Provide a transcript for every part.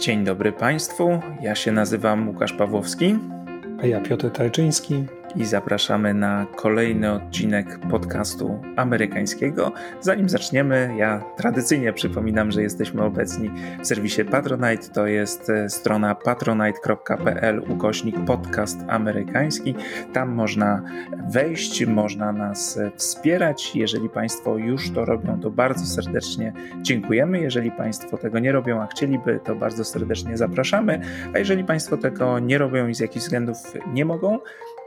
Dzień dobry Państwu, ja się nazywam Łukasz Pawłowski. A ja Piotr Tajczyński i zapraszamy na kolejny odcinek podcastu amerykańskiego. Zanim zaczniemy, ja tradycyjnie przypominam, że jesteśmy obecni w serwisie Patronite. To jest e, strona patronite.pl ukośnik podcast amerykański. Tam można wejść, można nas e, wspierać. Jeżeli Państwo już to robią, to bardzo serdecznie dziękujemy. Jeżeli Państwo tego nie robią, a chcieliby, to bardzo serdecznie zapraszamy. A jeżeli Państwo tego nie robią i z jakichś względów nie mogą,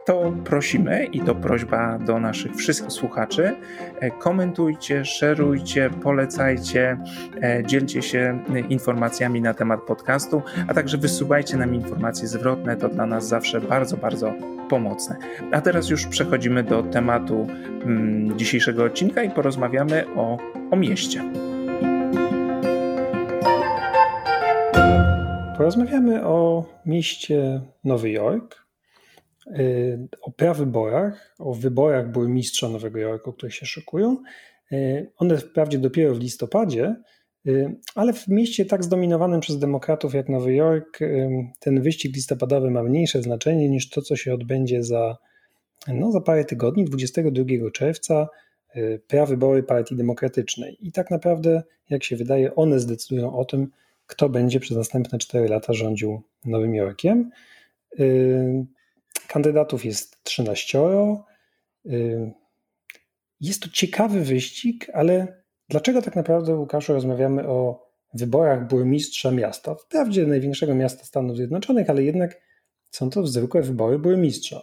to prosimy i to prośba do naszych wszystkich słuchaczy. E, komentujcie, szerujcie, polecajcie, e, dzielcie się informacjami na temat podcastu, a także wysuwajcie nam informacje zwrotne. To dla nas zawsze bardzo, bardzo pomocne. A teraz już przechodzimy do tematu mm, dzisiejszego odcinka i porozmawiamy o, o mieście. Porozmawiamy o mieście Nowy Jork, o prawyborach, o wyborach burmistrza Nowego Jorku, które się szykują. Y, one wprawdzie dopiero w listopadzie, y, ale w mieście tak zdominowanym przez demokratów jak Nowy Jork, ten wyścig listopadowy ma mniejsze znaczenie niż to, co się odbędzie za, no, za parę tygodni, 22 czerwca, prawybory Partii Demokratycznej. I tak naprawdę, jak się wydaje, one zdecydują o tym, kto będzie przez następne 4 lata rządził Nowym Jorkiem. Kandydatów jest 13. Y, jest to ciekawy wyścig, ale dlaczego tak naprawdę, Łukaszu, rozmawiamy o wyborach burmistrza miasta? Wprawdzie największego miasta Stanów Zjednoczonych, ale jednak są to zwykłe wybory burmistrza.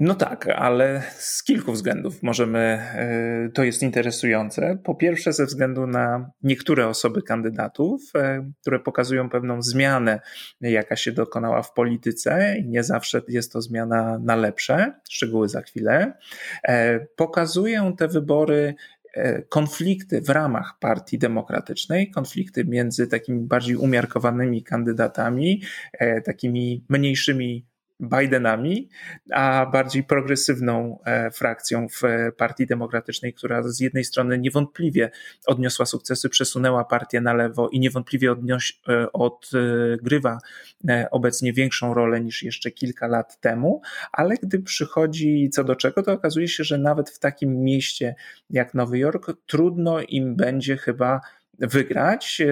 No tak, ale z kilku względów możemy, e, to jest interesujące. Po pierwsze, ze względu na niektóre osoby kandydatów, e, które pokazują pewną zmianę, jaka się dokonała w polityce, i nie zawsze jest to zmiana na lepsze, szczegóły za chwilę. E, pokazują te wybory konflikty w ramach Partii Demokratycznej, konflikty między takimi bardziej umiarkowanymi kandydatami, takimi mniejszymi Bidenami, a bardziej progresywną e, frakcją w Partii Demokratycznej, która z jednej strony niewątpliwie odniosła sukcesy, przesunęła partię na lewo i niewątpliwie e, odgrywa e, obecnie większą rolę niż jeszcze kilka lat temu, ale gdy przychodzi co do czego, to okazuje się, że nawet w takim mieście jak Nowy Jork trudno im będzie chyba wygrać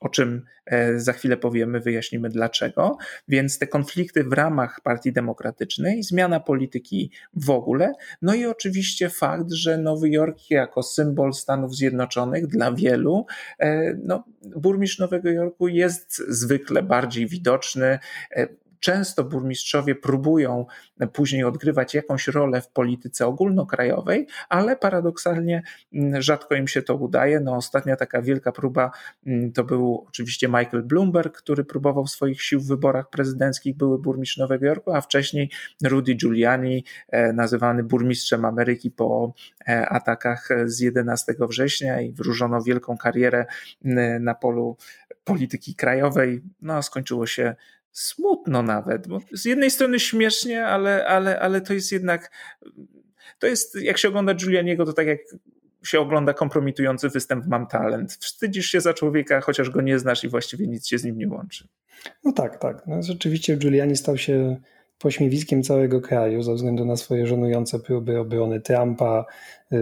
o czym e, za chwilę powiemy, wyjaśnimy dlaczego. Więc te konflikty w ramach Partii Demokratycznej, zmiana polityki w ogóle, no i oczywiście fakt, że Nowy Jork jako symbol Stanów Zjednoczonych dla wielu, e, no, burmistrz Nowego Jorku jest zwykle bardziej widoczny e, często burmistrzowie próbują później odgrywać jakąś rolę w polityce ogólnokrajowej, ale paradoksalnie mm, rzadko im się to udaje. No, ostatnia taka wielka próba mm, to był oczywiście Michael Bloomberg, który próbował swoich sił w wyborach prezydenckich, były burmistrz Nowego Jorku, a wcześniej Rudy Giuliani, e, nazywany burmistrzem Ameryki po e, atakach z 11 września i wróżono wielką karierę na polu polityki krajowej. No, skończyło się smutno nawet, bo z jednej strony śmiesznie, ale, ale, ale to jest jednak, to jest, jak się ogląda Giulianiego, to tak jak się ogląda kompromitujący występ Mam Talent. Wstydzisz się za człowieka, chociaż go nie znasz i właściwie nic się z nim nie łączy. No tak, tak. No rzeczywiście Giuliani stał się pośmiewiskiem całego kraju ze względu na swoje żenujące próby obrony Trumpa, y,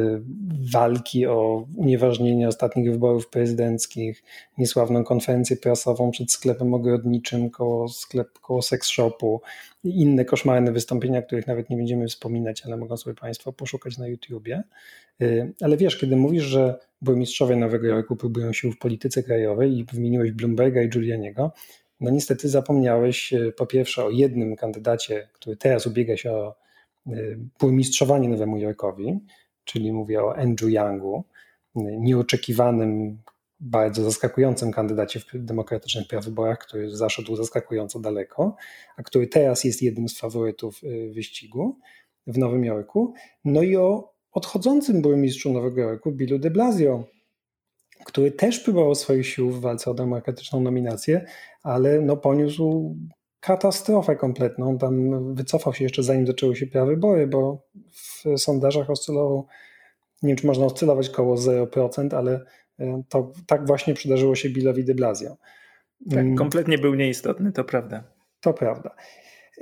walki o unieważnienie ostatnich wyborów prezydenckich, niesławną konferencję prasową przed sklepem ogrodniczym koło, sklep, koło seks shopu i inne koszmarne wystąpienia, których nawet nie będziemy wspominać, ale mogą sobie Państwo poszukać na YouTubie. Y, ale wiesz, kiedy mówisz, że burmistrzowie Nowego Jorku próbują się w polityce krajowej i wymieniłeś Bloomberga i Giulianiego, no niestety zapomniałeś e, po pierwsze o jednym kandydacie, który teraz ubiega się o e, burmistrzowanie Nowemu Jorkowi, czyli mówię o Andrew Youngu, e, nieoczekiwanym, bardzo zaskakującym kandydacie w demokratycznych prawyborach, który zaszedł zaskakująco daleko, a który teraz jest jednym z faworytów wyścigu w Nowym Jorku. No i o odchodzącym burmistrzu Nowego Jorku, Billu de Blasio, który też próbował swoich sił w walce o demokratyczną nominację, ale no poniósł katastrofę kompletną. Tam wycofał się jeszcze zanim zaczęły się prawybory, bo w sondażach oscylował, nie wiem czy można oscylować koło 0%, ale e, to tak właśnie przydarzyło się Billowi de Blasio. Tak, mm. kompletnie był nieistotny, to prawda. To prawda.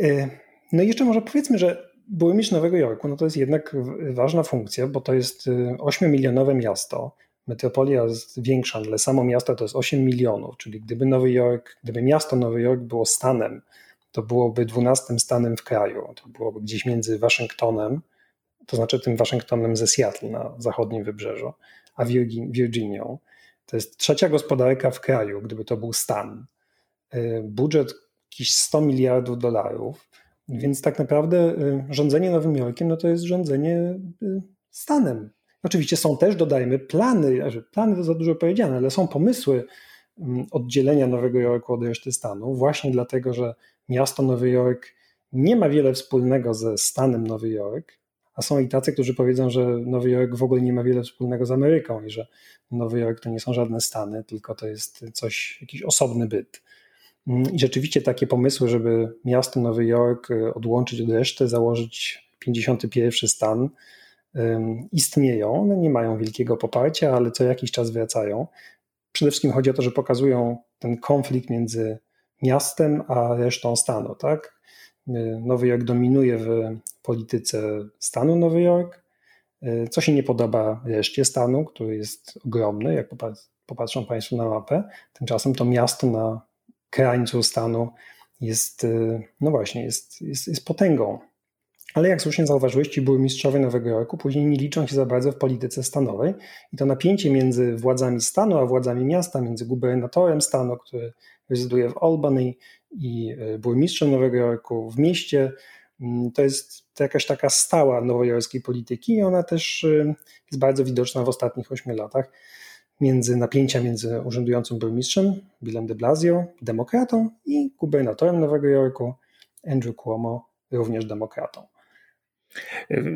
Y, no i jeszcze może powiedzmy, że burmistrz Nowego Jorku no to jest jednak ważna funkcja, bo to jest 8-milionowe miasto. Metropolia jest większa, ale samo miasto to jest 8 milionów, czyli gdyby Nowy Jork, gdyby miasto Nowy Jork było stanem, to byłoby 12 stanem w kraju. To byłoby gdzieś między Waszyngtonem, to znaczy tym Waszyngtonem ze Seattle na zachodnim wybrzeżu, a Virginią. To jest trzecia gospodarka w kraju, gdyby to był stan. Y, budżet jakieś 100 miliardów dolarów, więc tak naprawdę y, rządzenie Nowym Jorkiem no to jest rządzenie y, stanem. Oczywiście są też, dodajmy, plany, plany to za dużo powiedziane, ale są pomysły mm, oddzielenia Nowego Jorku od reszty stanu, właśnie dlatego, że miasto Nowy Jork nie ma wiele wspólnego ze stanem Nowy Jork, a są i tacy, którzy powiedzą, że Nowy Jork w ogóle nie ma wiele wspólnego z Ameryką i że Nowy Jork to nie są żadne stany, tylko to jest coś, jakiś osobny byt. Mm, I rzeczywiście takie pomysły, żeby miasto Nowy Jork y, odłączyć od reszty, założyć 51 stan, istnieją. One nie mają wielkiego poparcia, ale co jakiś czas wracają. Przede wszystkim chodzi o to, że pokazują ten konflikt między miastem a resztą stanu. Tak? Nowy Jork dominuje w polityce stanu Nowy Jork, y, co się nie podoba reszcie stanu, który jest ogromny, jak popatrzą Państwo na mapę. Tymczasem to miasto na krańcu stanu jest, y, no właśnie, jest, jest, jest potęgą. Ale jak słusznie zauważyłeś, ci burmistrzowie Nowego Jorku później nie liczą się za bardzo w polityce stanowej i to napięcie między władzami stanu a władzami miasta, między gubernatorem stanu, który rezyduje w Albany i y, burmistrzem Nowego Jorku w mieście, mm, to jest jakaś taka stała nowojorskiej polityki i ona też y, jest bardzo widoczna w ostatnich ośmiu latach między napięcia między urzędującym burmistrzem Billem de Blasio, demokratą i gubernatorem Nowego Jorku Andrew Cuomo, również demokratą.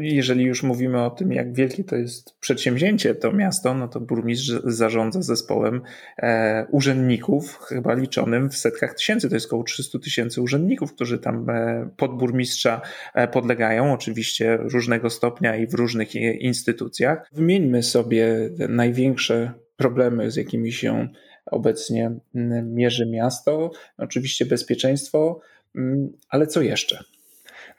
Jeżeli już mówimy o tym, jak wielkie to jest przedsięwzięcie, to miasto, no to burmistrz zarządza zespołem e, urzędników, chyba liczonym w setkach tysięcy. To jest około 300 tysięcy urzędników, którzy tam e, pod burmistrza e, podlegają, oczywiście różnego stopnia i w różnych instytucjach. Wymieńmy sobie największe problemy, z jakimi się obecnie mierzy miasto. Oczywiście bezpieczeństwo, ale co jeszcze?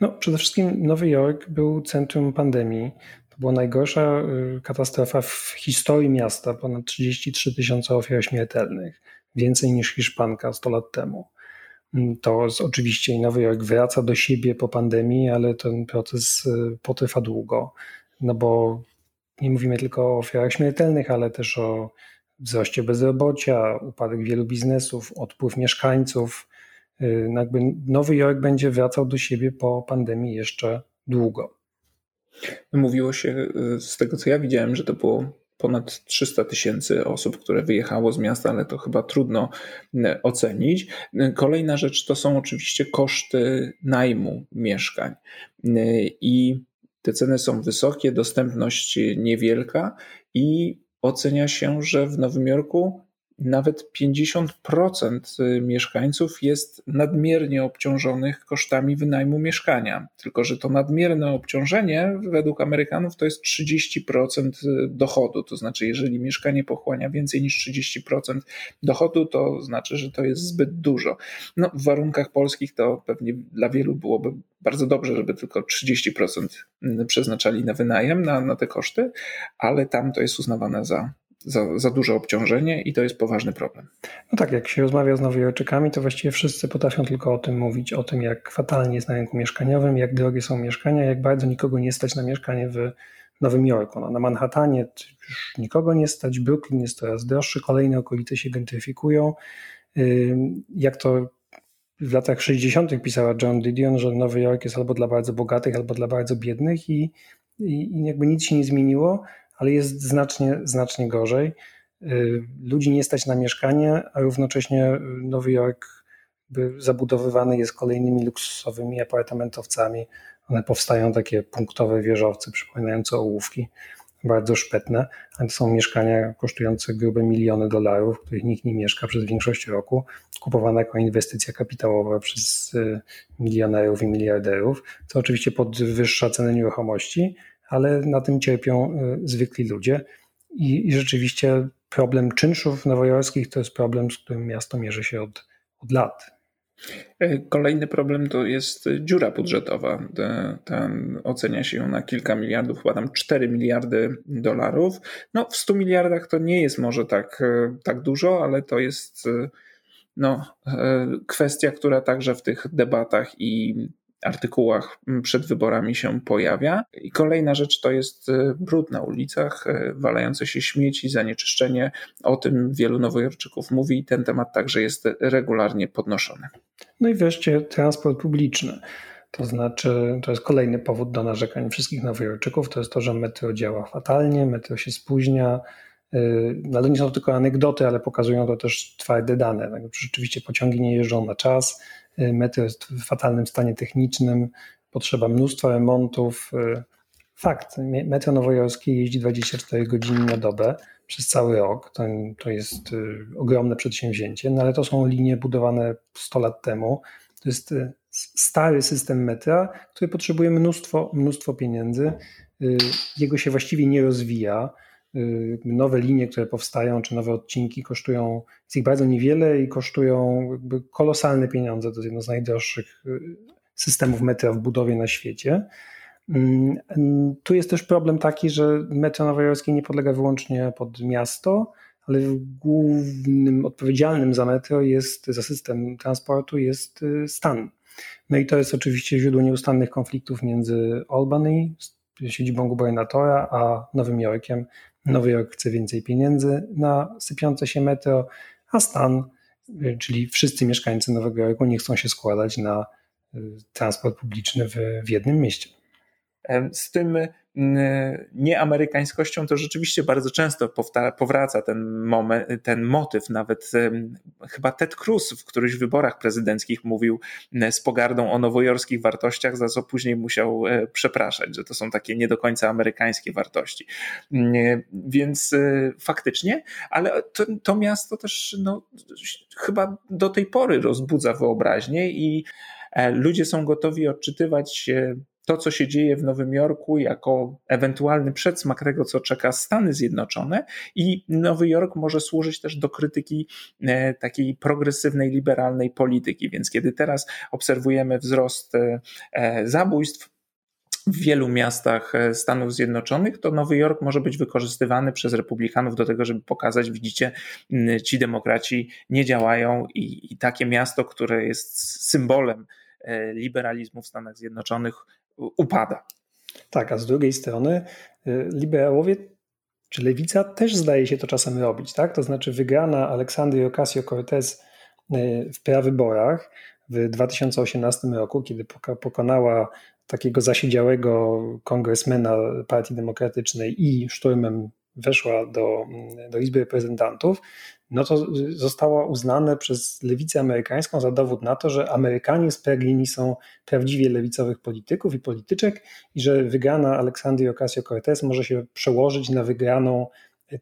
No, przede wszystkim Nowy Jork był centrum pandemii. To była najgorsza y, katastrofa w historii miasta, ponad 33 tysiące ofiar śmiertelnych, więcej niż Hiszpanka 100 lat temu. Mm, to oczywiście Nowy Jork wraca do siebie po pandemii, ale ten proces y, potrwa długo, no bo nie mówimy tylko o ofiarach śmiertelnych, ale też o wzroście bezrobocia, upadek wielu biznesów, odpływ mieszkańców, jakby Nowy Jork będzie wracał do siebie po pandemii jeszcze długo. Mówiło się y, z tego, co ja widziałem, że to było ponad 300 tysięcy osób, które wyjechało z miasta, ale to chyba trudno y, ocenić. Kolejna rzecz to są oczywiście koszty najmu mieszkań. I te ceny są wysokie, dostępność niewielka i ocenia się, że w Nowym Jorku nawet 50% y, mieszkańców jest nadmiernie obciążonych kosztami wynajmu mieszkania. Tylko, że to nadmierne obciążenie według Amerykanów to jest 30% y, dochodu. To znaczy, jeżeli mieszkanie pochłania więcej niż 30% dochodu, to znaczy, że to jest zbyt dużo. No, w warunkach polskich to pewnie dla wielu byłoby bardzo dobrze, żeby tylko 30% y, przeznaczali na wynajem, na, na te koszty, ale tam to jest uznawane za za, za duże obciążenie i to jest poważny problem. No tak, jak się rozmawia z Nowojorczykami, to właściwie wszyscy potrafią tylko o tym mówić, o tym jak fatalnie jest na rynku mieszkaniowym, jak drogie są mieszkania, jak bardzo nikogo nie stać na mieszkanie w Nowym Jorku. No, na Manhattanie już nikogo nie stać, Brooklyn jest coraz droższy, kolejne okolice się gentryfikują. Jak to w latach 60. pisała John Didion, że Nowy Jork jest albo dla bardzo bogatych, albo dla bardzo biednych i, i, jakby nic się nie zmieniło ale jest znacznie, znacznie gorzej. Y, ludzi nie stać na mieszkanie, a równocześnie Nowy Jork zabudowywany jest kolejnymi luksusowymi apartamentowcami. One powstają takie punktowe wieżowce przypominające ołówki, bardzo szpetne, ale to są mieszkania kosztujące grube miliony dolarów, w których nikt nie mieszka przez większość roku, kupowane jako inwestycja kapitałowa przez y, milionerów i miliarderów, co oczywiście podwyższa cenę nieruchomości, ale na tym cierpią y, zwykli ludzie. I, i rzeczywiście problem czynszów nowojorskich to jest problem, z którym miasto mierzy się od, od lat. E, kolejny problem to jest dziura budżetowa. Ten ocenia się ją na kilka miliardów, chyba tam 4 miliardy dolarów. No, w 100 miliardach to nie jest może tak, e, tak dużo, ale to jest e, no, kwestia, która także w tych debatach i artykułach przed wyborami się pojawia. I kolejna rzecz to jest e, brud na ulicach, e, walające się śmieci, zanieczyszczenie. O tym wielu nowojorczyków mówi i ten temat także jest regularnie podnoszony. No i wreszcie transport publiczny. To znaczy, to jest kolejny powód do narzekań wszystkich nowojorczyków, to jest to, że metro działa fatalnie, metro się spóźnia, e, no ale nie są to tylko anegdoty, ale pokazują to też twarde dane. Tak, rzeczywiście pociągi nie jeżdżą na czas, Y, metro jest w fatalnym stanie technicznym, potrzeba mnóstwa remontów. Y, fakt, metro nowojorskie jeździ 24 godziny na dobę przez cały rok. To, to jest y, ogromne przedsięwzięcie, no ale to są linie budowane 100 lat temu. To jest stary system metra, który potrzebuje mnóstwo, mnóstwo pieniędzy. Jego się właściwie nie rozwija. Nowe linie, które powstają, czy nowe odcinki kosztują, jest ich bardzo niewiele i kosztują kolosalne pieniądze. To jest jedno z najdroższych y, systemów metra w budowie na świecie. Mm, tu jest też problem taki, że metro nowojorskie nie podlega wyłącznie pod miasto, ale głównym odpowiedzialnym za metro jest, za system transportu jest y, stan. No i to jest oczywiście źródło nieustannych konfliktów między Albany, siedzibą gubernatora, a Nowym Jorkiem, Nowy Jork chce więcej pieniędzy na sypiące się metro, a stan, czyli wszyscy mieszkańcy Nowego Jorku nie chcą się składać na y, transport publiczny w, w jednym mieście. Z tym nieamerykańskością to rzeczywiście bardzo często powraca ten, moment, ten motyw. Nawet chyba Ted Cruz w którychś wyborach prezydenckich mówił z pogardą o nowojorskich wartościach, za co później musiał e, przepraszać, że to są takie nie do końca amerykańskie wartości. Więc e, faktycznie, ale to, to miasto też no, chyba do tej pory rozbudza wyobraźnię i e, ludzie są gotowi odczytywać to, co się dzieje w Nowym Jorku, jako ewentualny przedsmak tego, co czeka Stany Zjednoczone, i Nowy Jork może służyć też do krytyki e, takiej progresywnej, liberalnej polityki. Więc kiedy teraz obserwujemy wzrost e, e, zabójstw, w wielu miastach Stanów Zjednoczonych, to Nowy Jork może być wykorzystywany przez republikanów do tego, żeby pokazać, widzicie, ci demokraci nie działają i, i takie miasto, które jest symbolem liberalizmu w Stanach Zjednoczonych, upada. Tak, a z drugiej strony y, liberałowie czy lewica też zdaje się to czasem robić, tak? To znaczy wygrana Aleksandry Ocasio-Cortez y, w prawyborach w 2018 roku, kiedy pokonała takiego zasiedziałego kongresmena Partii Demokratycznej i szturmem weszła do, do Izby Reprezentantów, no to zostało uznane przez lewicę amerykańską za dowód na to, że Amerykanie spragnieni są prawdziwie lewicowych polityków i polityczek i że wygrana Aleksandry Ocasio-Cortez może się przełożyć na wygraną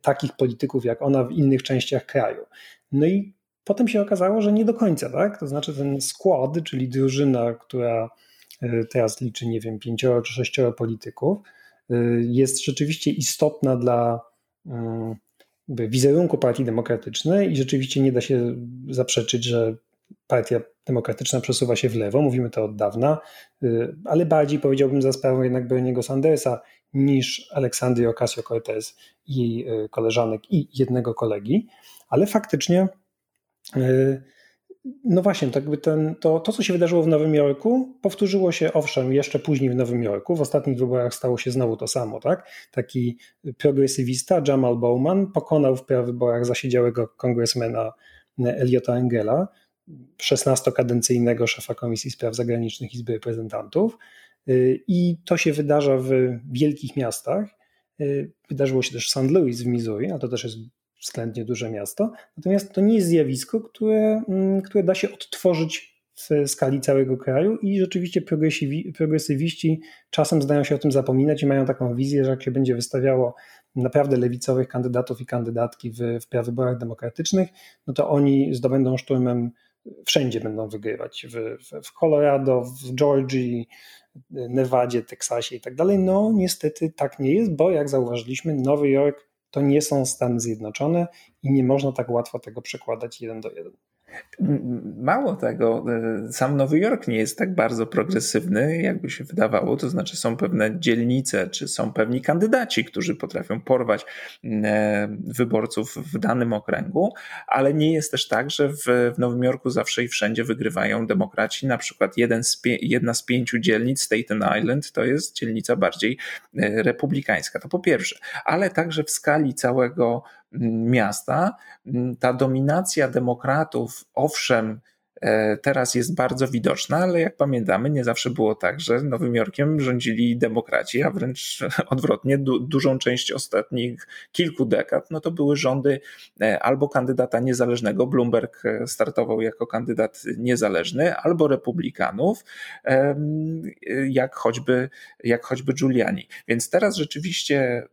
takich polityków jak ona w innych częściach kraju. No i potem się okazało, że nie do końca, tak? To znaczy ten skład, czyli drużyna, która e, teraz liczy, nie wiem, pięcioro czy sześcioro polityków, e, jest rzeczywiście istotna dla mm, wizerunku Partii Demokratycznej i rzeczywiście nie da się zaprzeczyć, że Partia Demokratyczna przesuwa się w lewo, mówimy to od dawna, y, ale bardziej powiedziałbym za sprawą jednak Berniego Sandersa niż Aleksandry Ocasio-Cortez i y, koleżanek i jednego kolegi, ale faktycznie y, no właśnie, tak jakby ten, to, to, co się wydarzyło w Nowym Jorku, powtórzyło się owszem jeszcze później w Nowym Jorku. W ostatnich wyborach stało się znowu to samo. Tak? Taki progresywista Jamal Bowman pokonał w prawyborach zasiedziałego kongresmena Eliota Engela, 16-kadencyjnego szefa Komisji Spraw Zagranicznych Izby Reprezentantów. I to się wydarza w wielkich miastach. Wydarzyło się też w St. Louis w Missouri, a to też jest względnie duże miasto. Natomiast to nie jest zjawisko, które, mm, które da się odtworzyć w skali całego kraju i rzeczywiście progresywiści czasem zdają się o tym zapominać i mają taką wizję, że jak się będzie wystawiało naprawdę lewicowych kandydatów i kandydatki w, w prawyborach demokratycznych, no to oni zdobędą szturmem, wszędzie będą wygrywać, w, w, w Colorado, w Georgii, Nevadzie, Teksasie i tak dalej. No niestety tak nie jest, bo jak zauważyliśmy, Nowy Jork to nie są Stany Zjednoczone i nie można tak łatwo tego przekładać jeden do jeden. Mało tego, e, sam Nowy Jork nie jest tak bardzo progresywny, jakby się wydawało. To znaczy, są pewne dzielnice, czy są pewni kandydaci, którzy potrafią porwać e, wyborców w danym okręgu, ale nie jest też tak, że w, Nowym Jorku zawsze i wszędzie wygrywają demokraci. Na przykład jeden z jedna z pięciu dzielnic, Staten Island, to jest dzielnica bardziej e, republikańska. To po pierwsze, ale także w skali całego miasta, ta dominacja demokratów, owszem, e, teraz jest bardzo widoczna, ale jak pamiętamy, nie zawsze było tak, że Nowym Jorkiem rządzili demokraci, a wręcz odwrotnie, du dużą część ostatnich kilku dekad, no to były rządy e, albo kandydata niezależnego, Bloomberg e, startował jako kandydat niezależny, albo republikanów, jak choćby, jak choćby Giuliani. Więc teraz rzeczywiście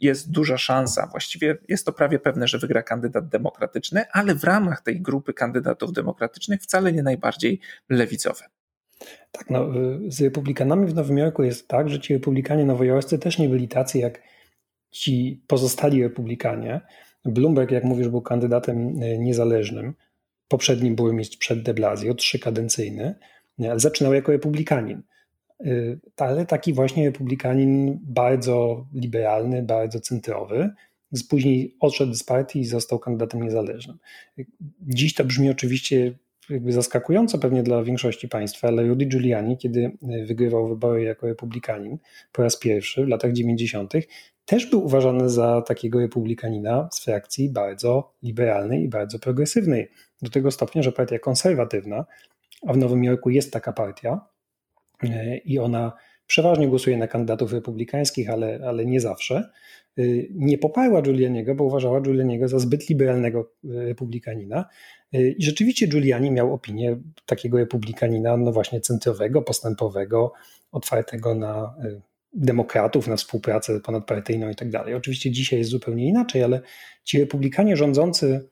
jest duża szansa, właściwie jest to prawie pewne, że wygra kandydat demokratyczny, ale w ramach tej grupy kandydatów demokratycznych wcale nie najbardziej lewicowe. Tak, no, z republikanami w Nowym Jorku jest tak, że ci republikanie nowojorscy też nie byli tacy jak ci pozostali republikanie. Bloomberg, jak mówisz, był kandydatem e, niezależnym. Poprzedni burmistrz przed de Blasio, trzykadencyjny, zaczynał jako republikanin. Y, ale taki właśnie republikanin bardzo liberalny, bardzo centrowy. Później odszedł z partii i został kandydatem niezależnym. Dziś to brzmi oczywiście jakby zaskakująco pewnie dla większości państwa, ale Rudy Giuliani, kiedy wygrywał wybory jako republikanin po raz pierwszy w latach 90., też był uważany za takiego republikanina z frakcji bardzo liberalnej i bardzo progresywnej. Do tego stopnia, że partia konserwatywna, a w Nowym Jorku jest taka partia, i ona przeważnie głosuje na kandydatów republikańskich, ale, ale nie zawsze. E, nie poparła Giulianiego, bo uważała Giulianiego za zbyt liberalnego e, republikanina. I rzeczywiście Giuliani miał opinię takiego republikanina, no właśnie centrowego, postępowego, otwartego na demokratów, na współpracę ponadpartyjną i tak dalej. Oczywiście dzisiaj jest zupełnie inaczej, ale ci republikanie rządzący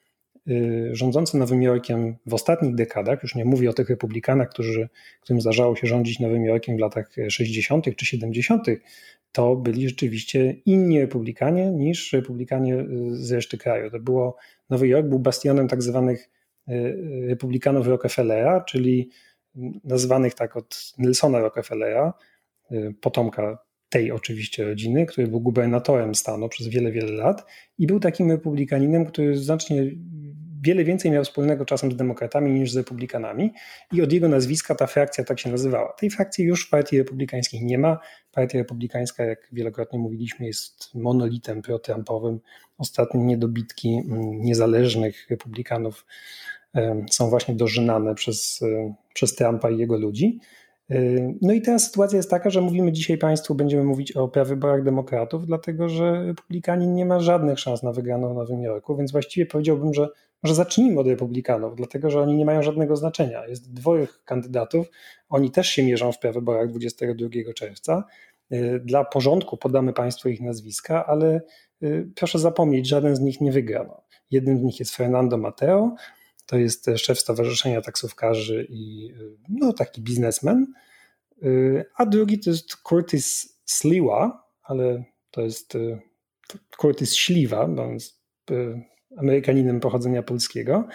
rządzący Nowym Jorkiem w ostatnich dekadach, już nie mówię o tych republikanach, którzy, którym zdarzało się rządzić Nowym Jorkiem w latach 60. czy 70., to byli rzeczywiście inni republikanie niż republikanie y, z reszty kraju. To było, Nowy Jork był bastionem tak zwanych y, republikanów Rockefellera, czyli nazywanych tak od Nelsona Rockefellera, potomka tej oczywiście rodziny, który był gubernatorem stanu przez wiele, wiele lat i był takim republikaninem, który znacznie wiele więcej miał wspólnego czasem z demokratami niż z republikanami i od jego nazwiska ta frakcja tak się nazywała. Tej frakcji już w partii republikańskiej nie ma. Partia republikańska, jak wielokrotnie mówiliśmy, jest monolitem pro-trumpowym. Ostatnie niedobitki mm, niezależnych republikanów są właśnie dożynane przez, przez Trumpa i jego ludzi. No i teraz sytuacja jest taka, że mówimy dzisiaj Państwu, będziemy mówić o prawyborach demokratów, dlatego że republikanin nie ma żadnych szans na wygraną w Nowym Jorku, więc właściwie powiedziałbym, że może zacznijmy od republikanów, dlatego że oni nie mają żadnego znaczenia. Jest dwóch kandydatów, oni też się mierzą w prawyborach 22 czerwca. Dla porządku podamy Państwu ich nazwiska, ale y, proszę zapomnieć, żaden z nich nie wygra. No, jednym z nich jest Fernando Mateo, to jest szef Stowarzyszenia Taksówkarzy i y, no, taki biznesmen, y, a drugi to jest Curtis Sliwa, ale to jest Curtis Śliwa, bo on jest Amerykaninem pochodzenia polskiego,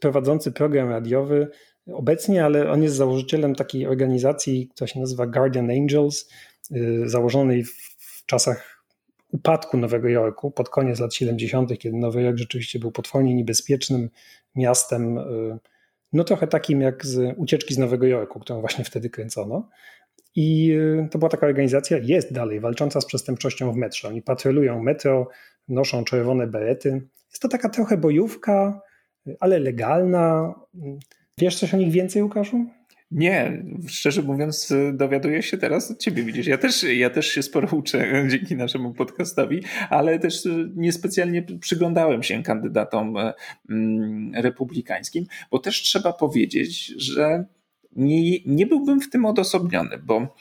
prowadzący program radiowy obecnie, ale on jest założycielem takiej organizacji, która się nazywa Guardian Angels, y, założonej w czasach upadku Nowego Jorku, pod koniec lat 70., kiedy Nowy Jork rzeczywiście był potwornie niebezpiecznym miastem, y, no trochę takim jak z ucieczki z Nowego Jorku, którą właśnie wtedy kręcono. I y, to była taka organizacja, jest dalej, walcząca z przestępczością w metrze. Oni patrolują metro, noszą czerwone berety, jest to taka trochę bojówka, ale legalna. Wiesz coś o nich więcej, Łukaszu? Nie, szczerze mówiąc, dowiaduję się teraz od ciebie, widzisz. Ja też, ja też się sporo uczę dzięki naszemu podcastowi, ale też niespecjalnie przyglądałem się kandydatom mm, republikańskim, bo też trzeba powiedzieć, że nie, nie byłbym w tym odosobniony, bo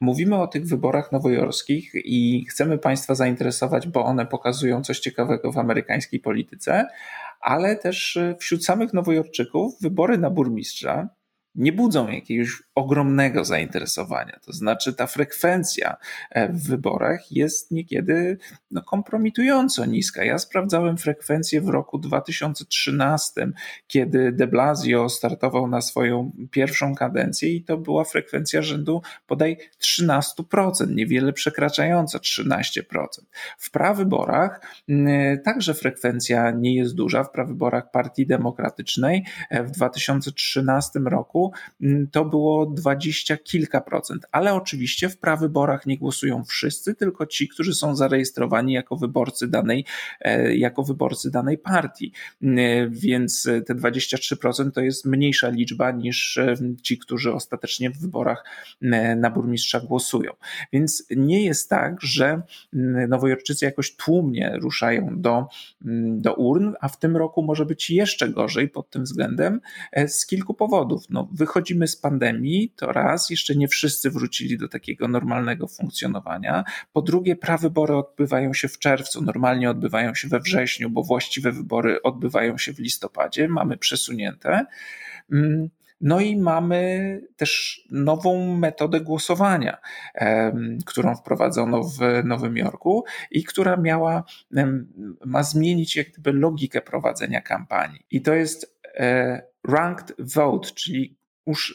Mówimy o tych wyborach nowojorskich i chcemy Państwa zainteresować, bo one pokazują coś ciekawego w amerykańskiej polityce, ale też wśród samych nowojorczyków wybory na burmistrza nie budzą jakiegoś ogromnego zainteresowania. To znaczy, ta frekwencja e, w wyborach jest niekiedy no, kompromitująco niska. Ja sprawdzałem frekwencję w roku 2013, kiedy de Blasio startował na swoją pierwszą kadencję, i to była frekwencja rzędu bodaj 13%, niewiele przekraczająca 13%. W prawyborach także frekwencja nie jest duża. W prawyborach Partii Demokratycznej e, w 2013 roku Mm, to było dwadzieścia kilka procent. Ale oczywiście w prawyborach nie głosują wszyscy, tylko ci, którzy są zarejestrowani jako wyborcy danej, e, jako wyborcy danej partii. Mm, więc te 23% to jest mniejsza liczba niż e, ci, którzy ostatecznie w wyborach mm, na burmistrza głosują. Więc nie jest tak, że nowojorczycy jakoś tłumnie ruszają do, do urn, a w tym roku może być jeszcze gorzej pod tym względem e, z kilku powodów. No, wychodzimy z pandemii, to raz, jeszcze nie wszyscy wrócili do takiego normalnego funkcjonowania. Po drugie, prawybory odbywają się w czerwcu, normalnie odbywają się we wrześniu, bo właściwe wybory odbywają się w listopadzie, mamy przesunięte. Mm, no i mamy też nową metodę głosowania, którą wprowadzono w Nowym Jorku i która miała, ma zmienić jak gdyby logikę prowadzenia kampanii. I to jest e, ranked vote, czyli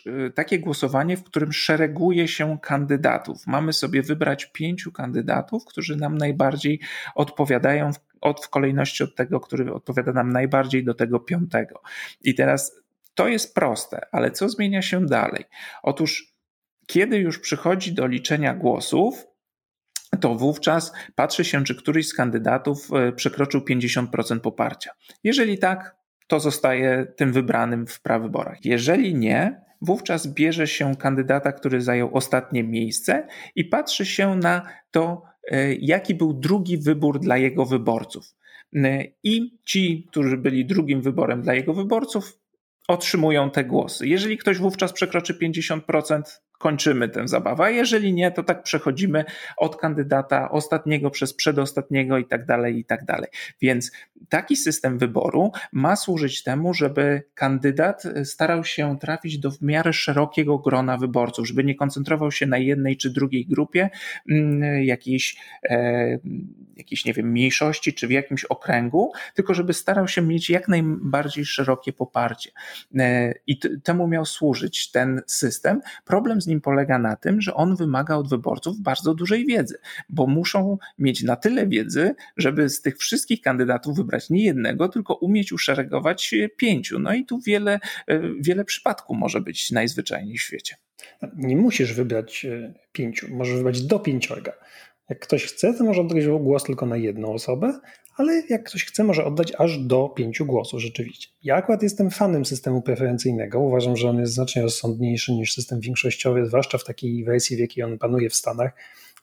y, takie głosowanie, w którym szereguje się kandydatów. Mamy sobie wybrać pięciu kandydatów, którzy nam najbardziej odpowiadają w, od, w kolejności od tego, który odpowiada nam najbardziej do tego piątego. I teraz to jest proste, ale co zmienia się dalej? Otóż, kiedy już przychodzi do liczenia głosów, to wówczas patrzy się, czy któryś z kandydatów y, przekroczył 50% poparcia. Jeżeli tak, to zostaje tym wybranym w prawyborach. Jeżeli nie, wówczas bierze się kandydata, który zajął ostatnie miejsce i patrzy się na to, e, jaki był drugi wybór dla jego wyborców. E, I ci, którzy byli drugim wyborem dla jego wyborców, otrzymują te głosy. Jeżeli ktoś wówczas przekroczy 50%, kończymy tę zabawę. Jeżeli nie, to tak przechodzimy od kandydata ostatniego przez przedostatniego i tak dalej, i tak dalej. Więc taki system wyboru ma służyć temu, żeby kandydat starał się trafić do w miarę szerokiego grona wyborców, żeby nie koncentrował się na jednej czy drugiej grupie mm, jakiejś, e, jakiejś, nie wiem, mniejszości czy w jakimś okręgu, tylko żeby starał się mieć jak najbardziej szerokie poparcie. E, I temu miał służyć ten system. Problem z nim polega na tym, że on wymaga od wyborców bardzo dużej wiedzy, bo muszą mieć na tyle wiedzy, żeby z tych wszystkich kandydatów wybrać nie jednego, tylko umieć uszeregować pięciu. No i tu wiele, e, wiele przypadków może być najzwyczajniej w świecie. Nie musisz wybrać e, pięciu, możesz wybrać do pięciorga. Jak ktoś chce, to może oddać głos tylko na jedną osobę, ale jak ktoś chce, może oddać aż do pięciu głosów rzeczywiście. Ja akurat jestem fanem systemu preferencyjnego. Uważam, że on jest znacznie rozsądniejszy niż system większościowy, zwłaszcza w takiej wersji, w jakiej on panuje w Stanach,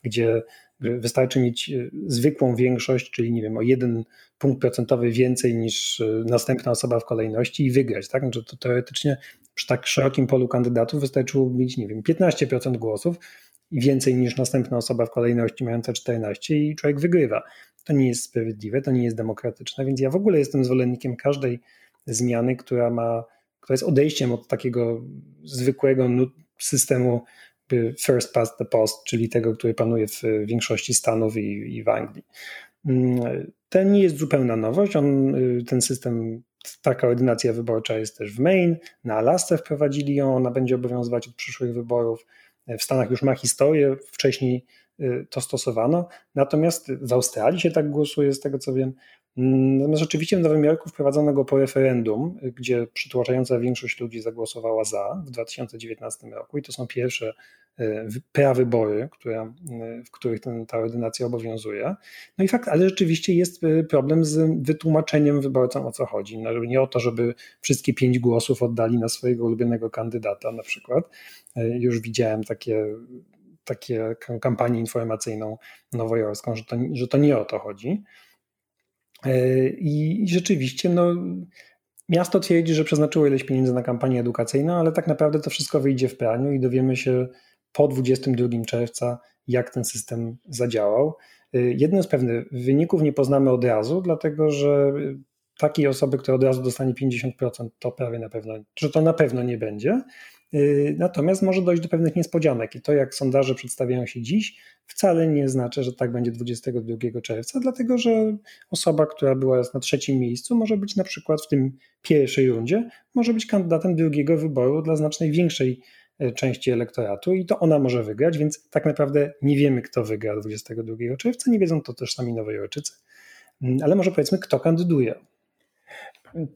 gdzie wystarczy mieć e, zwykłą większość, czyli nie wiem, o jeden punkt procentowy więcej niż e, następna osoba w kolejności i wygrać. Tak? Znaczy to teoretycznie przy tak szerokim polu kandydatów wystarczyło mieć, nie wiem, 15% głosów i więcej niż następna osoba w kolejności mająca 14 i człowiek wygrywa. To nie jest sprawiedliwe, to nie jest demokratyczne, więc ja w ogóle jestem zwolennikiem każdej zmiany, która ma, która jest odejściem od takiego zwykłego systemu first past the post, czyli tego, który panuje w większości Stanów i, i w Anglii. Mm, to nie jest zupełna nowość. On, y, ten system, taka ordynacja wyborcza jest też w Maine. Na Alasce wprowadzili ją, ona będzie obowiązywać od przyszłych wyborów. W Stanach już ma historię, wcześniej to stosowano, natomiast w Australii się tak głosuje, z tego co wiem. Natomiast rzeczywiście w Nowym Jorku wprowadzono go po referendum, gdzie przytłaczająca większość ludzi zagłosowała za w 2019 roku i to są pierwsze e, prawybory, które, w których ten, ta ordynacja obowiązuje. No i fakt, ale rzeczywiście jest problem z wytłumaczeniem wyborcom o co chodzi. No, nie o to, żeby wszystkie pięć głosów oddali na swojego ulubionego kandydata na przykład. Już widziałem takie takie kampanię informacyjną nowojorską, że to, że to nie o to chodzi. E, I rzeczywiście, no, miasto twierdzi, że przeznaczyło ileś pieniędzy na kampanię edukacyjną, ale tak naprawdę to wszystko wyjdzie w praniu i dowiemy się po 22 czerwca, jak ten system zadziałał. E, jedno jest pewne, wyników nie poznamy od razu, dlatego że takiej osoby, która od razu dostanie 50%, to prawie na pewno, że to na pewno nie będzie. Natomiast może dojść do pewnych niespodzianek i to, jak sondaże przedstawiają się dziś, wcale nie znaczy, że tak będzie 22 czerwca, dlatego że osoba, która była na trzecim miejscu, może być na przykład w tym pierwszej rundzie, może być kandydatem drugiego wyboru dla znacznej większej e, części elektoratu i to ona może wygrać, więc tak naprawdę nie wiemy, kto wygra 22 czerwca, nie wiedzą to też sami Nowojorczycy, mm, ale może powiedzmy, kto kandyduje.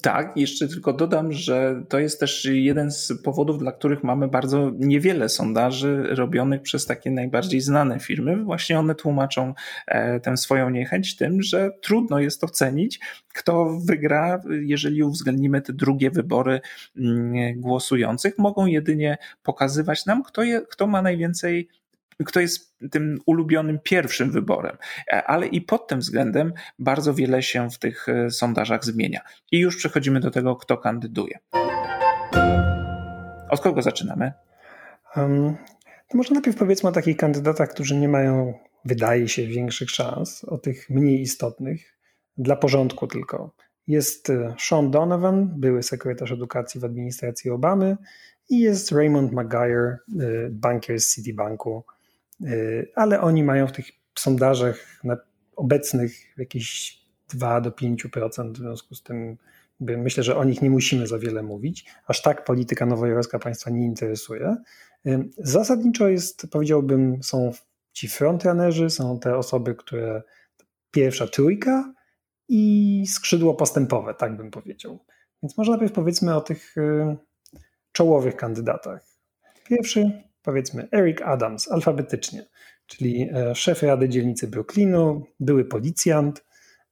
Tak, jeszcze tylko dodam, że to jest też jeden z powodów, dla których mamy bardzo niewiele sondaży robionych przez takie najbardziej znane firmy. Właśnie one tłumaczą e, tę swoją niechęć tym, że trudno jest ocenić, kto wygra, jeżeli uwzględnimy te drugie wybory mm, głosujących. Mogą jedynie pokazywać nam, kto, je, kto ma najwięcej kto jest tym ulubionym pierwszym wyborem. E, ale i pod tym względem bardzo wiele się w tych e, sondażach zmienia. I już przechodzimy do tego, kto kandyduje. Od kogo zaczynamy? Um, to może najpierw powiedzmy o takich kandydatach, którzy nie mają, wydaje się, większych szans, o tych mniej istotnych, dla porządku tylko. Jest e, Sean Donovan, były sekretarz edukacji w administracji Obamy, i jest Raymond McGuire, bankier z Citibanku, ale oni mają w tych sondażach obecnych jakieś 2 do 5%, w związku z tym myślę, że o nich nie musimy za wiele mówić. Aż tak polityka nowojorska państwa nie interesuje. Y, zasadniczo jest, powiedziałbym, są ci frontrunnerzy, są te osoby, które pierwsza trójka i skrzydło postępowe, tak bym powiedział. Więc może najpierw powiedzmy o tych y, czołowych kandydatach. Pierwszy powiedzmy Eric Adams alfabetycznie, czyli e, szef Rady Dzielnicy Brooklynu, były policjant,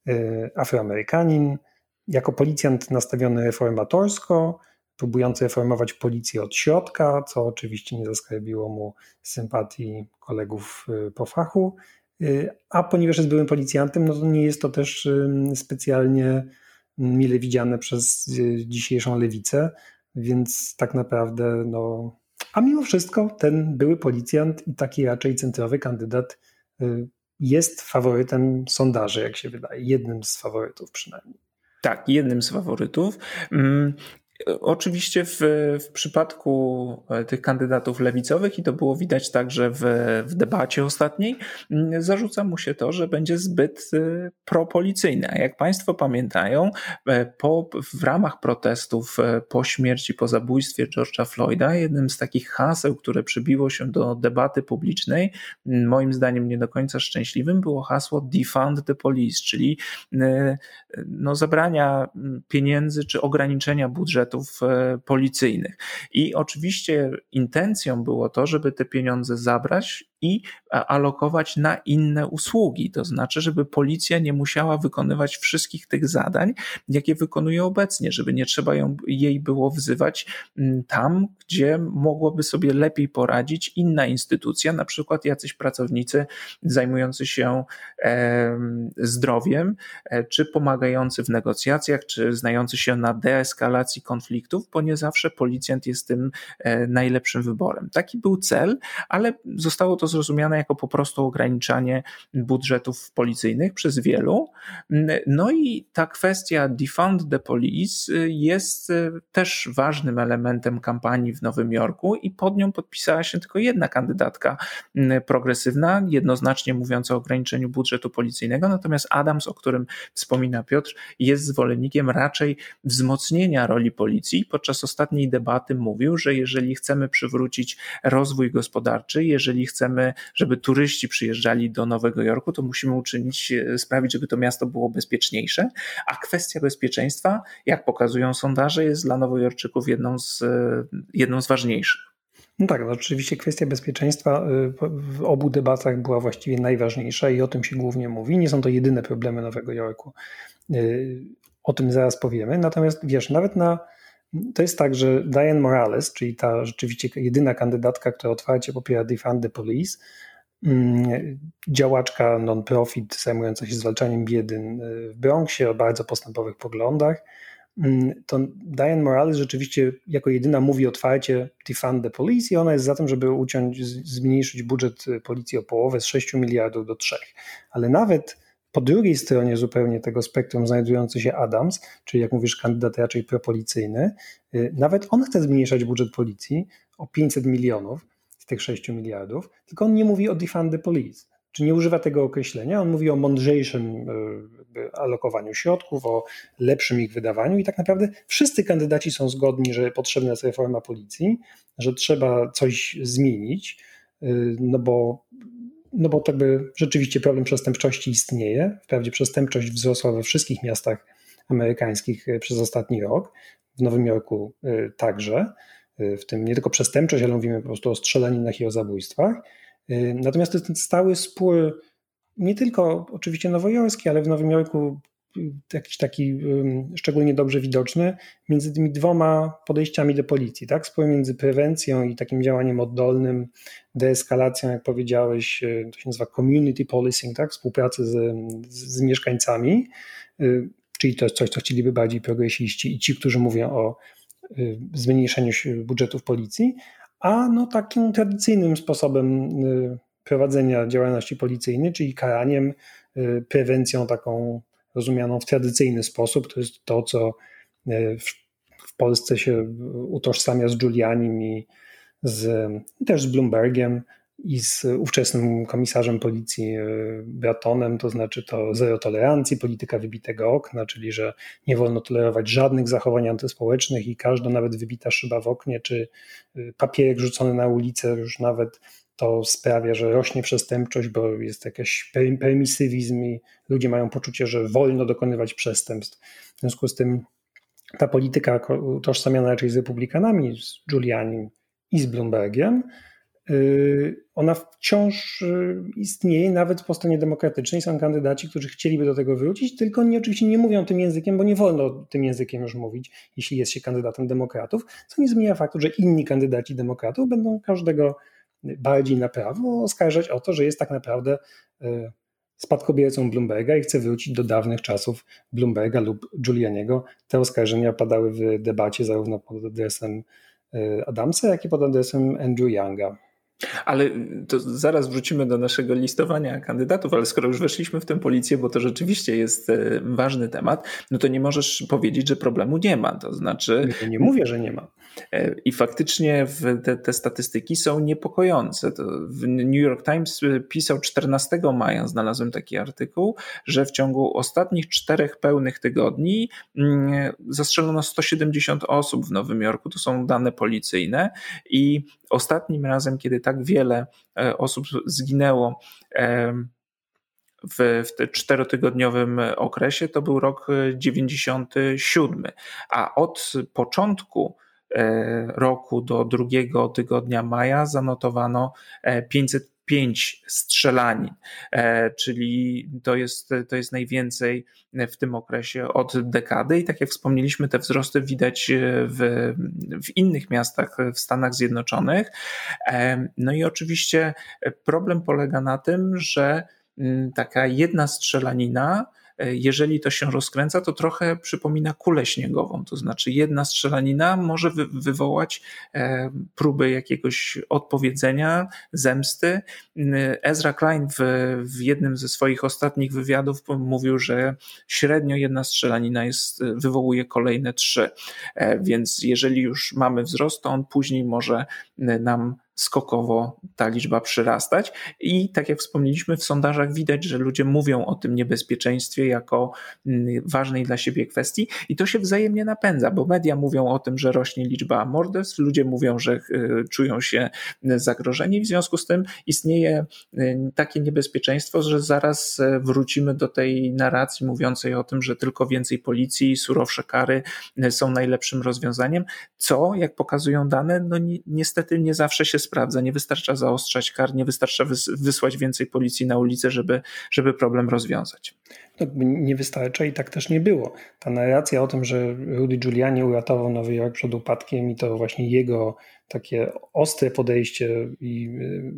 e, afroamerykanin, jako policjant nastawiony reformatorsko, próbujący reformować policję od środka, co oczywiście nie zaskarbiło mu sympatii kolegów e, po fachu. A ponieważ jest byłym policjantem, no to nie jest to też specjalnie mile widziane przez dzisiejszą lewicę, więc tak naprawdę no, a mimo wszystko ten były policjant i taki raczej centrowy kandydat y, jest faworytem sondaży, jak się wydaje, jednym z faworytów przynajmniej. Tak, jednym z faworytów. Oczywiście w, w przypadku e, tych kandydatów lewicowych, i to było widać także w, w debacie ostatniej, zarzuca mu się to, że będzie zbyt e, propolicyjny. A jak Państwo pamiętają, e, po, w ramach protestów po śmierci, po zabójstwie George'a Floyda, jednym z takich haseł, które przybiło się do debaty publicznej, moim zdaniem nie do końca szczęśliwym, było hasło defund the police, czyli no, zabrania pieniędzy czy ograniczenia budżetu e, policyjnych. I oczywiście intencją było to, żeby te pieniądze zabrać i alokować na inne usługi. To znaczy, żeby policja nie musiała wykonywać wszystkich tych zadań, jakie wykonuje obecnie, żeby nie trzeba ją, jej było wzywać mm, tam, gdzie mogłoby sobie lepiej poradzić inna instytucja, na przykład jacyś pracownicy zajmujący się e, zdrowiem, e, czy pomagający w negocjacjach, czy znający się na deeskalacji konfliktów, bo nie zawsze policjant jest tym e, najlepszym wyborem. Taki był cel, ale zostało to zrozumiane jako po prostu ograniczanie budżetów policyjnych przez wielu. No i ta kwestia defund the police jest e, też ważnym elementem kampanii w Nowym Jorku i pod nią podpisała się tylko jedna kandydatka progresywna, jednoznacznie mówiąca o ograniczeniu budżetu policyjnego, natomiast Adams, o którym wspomina Piotr, jest zwolennikiem raczej wzmocnienia roli policji. Podczas ostatniej debaty mówił, że jeżeli chcemy przywrócić rozwój gospodarczy, jeżeli chcemy chcemy, żeby turyści przyjeżdżali do Nowego Jorku, to musimy uczynić, e, sprawić, żeby to miasto było bezpieczniejsze. A kwestia bezpieczeństwa, jak pokazują sondaże, jest dla Nowojorczyków jedną z, e, jedną z ważniejszych. No tak, no oczywiście kwestia bezpieczeństwa e, w obu debatach była właściwie najważniejsza i o tym się głównie mówi. Nie są to jedyne problemy Nowego Jorku. O tym zaraz powiemy. Natomiast wiesz, nawet na to jest tak, że Diane Morales, czyli ta rzeczywiście jedyna kandydatka, która otwarcie popiera Defund the Police, mm, działaczka non-profit zajmująca się zwalczaniem biedy y, w Bronxie o bardzo postępowych poglądach, mm, to Diane Morales rzeczywiście jako jedyna mówi otwarcie defund the police i ona jest za tym, żeby uciąć, zmniejszyć budżet policji o połowę z 6 miliardów do 3. Ale nawet po drugiej stronie zupełnie tego spektrum znajdujący się Adams, czyli jak mówisz, kandydat raczej propolicyjny. Nawet on chce zmniejszać budżet policji o 500 milionów z tych 6 miliardów, tylko on nie mówi o defund the police czy nie używa tego określenia. On mówi o mądrzejszym e, alokowaniu środków, o lepszym ich wydawaniu i tak naprawdę wszyscy kandydaci są zgodni, że potrzebna jest reforma policji, że trzeba coś zmienić, e, no bo, no bo tak by rzeczywiście problem przestępczości istnieje. Wprawdzie przestępczość wzrosła we wszystkich miastach amerykańskich e, przez ostatni rok, w Nowym Jorku także, w tym nie tylko przestępczość, ale mówimy po prostu o strzelaninach i o zabójstwach. Natomiast to jest ten stały spór, nie tylko oczywiście nowojorski, ale w Nowym Jorku jakiś taki szczególnie dobrze widoczny między tymi dwoma podejściami do policji, tak? Między prewencją i takim działaniem oddolnym, deeskalacją, jak powiedziałeś, y, to się nazywa community policing, tak? Współpracy z, z mieszkańcami, czyli to jest coś, co chcieliby bardziej progresiści i ci, którzy mówią o zmniejszeniu budżetów policji, a no takim tradycyjnym sposobem y, prowadzenia działalności policyjnej, czyli karaniem, y, prewencją taką rozumianą w tradycyjny sposób. To jest to, co y, w Polsce się utożsamia z Giulianim i z, też z Bloombergiem, i z ówczesnym komisarzem policji e, Bratonem, to znaczy to zero tolerancji, polityka wybitego okna, czyli że nie wolno tolerować żadnych zachowań antyspołecznych i każda nawet wybita szyba w oknie, czy e, papierek rzucony na ulicę już nawet to sprawia, że rośnie przestępczość, bo jest jakiś permisywizm i ludzie mają poczucie, że wolno dokonywać przestępstw. W związku z tym ta polityka utożsamiana raczej z republikanami, z Giulianim i z Bloombergiem, Y, ona wciąż y, istnieje nawet po stronie demokratycznej. Są kandydaci, którzy chcieliby do tego wrócić, tylko oni oczywiście nie mówią tym językiem, bo nie wolno tym językiem już mówić, jeśli jest się kandydatem demokratów, co nie zmienia faktu, że inni kandydaci demokratów będą każdego bardziej na prawo oskarżać o to, że jest tak naprawdę y, spadkobiercą Bloomberga i chce wrócić do dawnych czasów Bloomberga lub Giulianiego. Te oskarżenia padały w debacie zarówno pod adresem Adamsa, jak i pod adresem Andrew Younga. Ale to zaraz wrócimy do naszego listowania kandydatów, ale skoro już weszliśmy w tę policję, bo to rzeczywiście jest e, ważny temat, no to nie możesz powiedzieć, że problemu nie ma. To znaczy. Nie, nie mówię, że nie ma. E, I faktycznie te, te, statystyki są niepokojące. W New York Times e, pisał 14 maja, znalazłem taki artykuł, że w ciągu ostatnich czterech pełnych tygodni mm, zastrzelono 170 osób w Nowym Jorku. To są dane policyjne i ostatnim razem, kiedy tak wiele e, osób zginęło w, w czterotygodniowym okresie, to był rok 97. A od początku roku do drugiego tygodnia maja zanotowano 505 e, strzelanin, e, czyli to jest, to jest najwięcej w tym okresie od dekady. I tak jak wspomnieliśmy, te wzrosty widać w, w innych miastach w Stanach Zjednoczonych. No i oczywiście problem polega na tym, że mm, taka jedna strzelanina E, jeżeli to się rozkręca, to trochę przypomina kulę śniegową. To znaczy, jedna strzelanina może wy wywołać e, próby jakiegoś odpowiedzenia, zemsty. Ezra Klein w, w jednym ze swoich ostatnich wywiadów mówił, że średnio jedna strzelanina jest, wywołuje kolejne trzy. E, więc jeżeli już mamy wzrost, to on później może nam skokowo ta liczba przyrastać. I tak jak wspomnieliśmy, w sondażach widać, że ludzie mówią o tym niebezpieczeństwie jako mm, ważnej dla siebie kwestii i to się wzajemnie napędza, bo media mówią o tym, że rośnie liczba morderstw, ludzie mówią, że y, czują się zagrożeni, w związku z tym istnieje y, takie niebezpieczeństwo, że zaraz y, wrócimy do tej narracji mówiącej o tym, że tylko więcej policji, surowsze kary są najlepszym rozwiązaniem, co, jak pokazują dane, no ni niestety nie zawsze się sprawdza. Nie wystarcza zaostrzać kar, nie wystarcza wysłać więcej policji na ulicę, żeby, żeby problem rozwiązać. No, nie wystarcza i tak też nie było. Ta narracja o tym, że Rudy Giuliani uratował Nowy Jork przed upadkiem i to właśnie jego takie ostre podejście i y,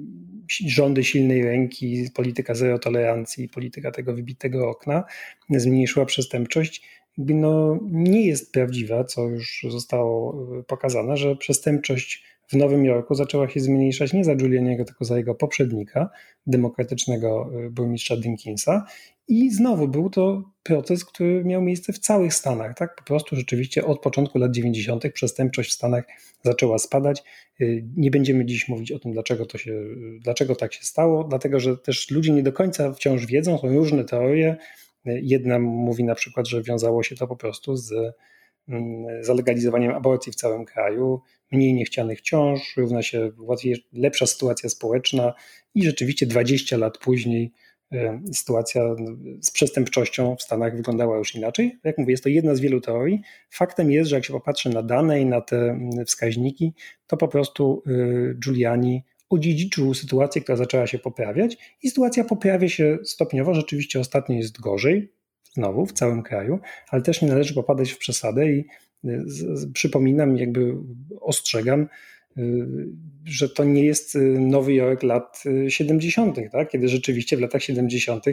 rządy silnej ręki, polityka zero tolerancji, polityka tego wybitego okna zmniejszyła przestępczość, no, nie jest prawdziwa, co już zostało y, pokazane, że przestępczość w Nowym Jorku zaczęła się zmniejszać nie za Giulianiego, tylko za jego poprzednika, demokratycznego y, burmistrza Dinkinsa. I znowu był to proces, który miał miejsce w całych Stanach. Tak? Po prostu rzeczywiście od początku lat 90. przestępczość w Stanach zaczęła spadać. Y, nie będziemy dziś mówić o tym, dlaczego, to się, dlaczego tak się stało, dlatego że też ludzie nie do końca wciąż wiedzą, są różne teorie. Jedna mówi na przykład, że wiązało się to po prostu z mm, zalegalizowaniem aborcji w całym kraju, mniej niechcianych ciąż, równa się łatwiej, lepsza sytuacja społeczna i rzeczywiście 20 lat później e, sytuacja z przestępczością w Stanach wyglądała już inaczej. Jak mówię, jest to jedna z wielu teorii. Faktem jest, że jak się popatrzy na dane i na te mm, wskaźniki, to po prostu e, Giuliani odziedziczył sytuację, która zaczęła się poprawiać i sytuacja poprawia się stopniowo. Rzeczywiście ostatnio jest gorzej, znowu w całym kraju, ale też nie należy popadać w przesadę i y, przypominam, jakby ostrzegam, y, że to nie jest y, Nowy Jork lat 70., tak? kiedy rzeczywiście w latach 70.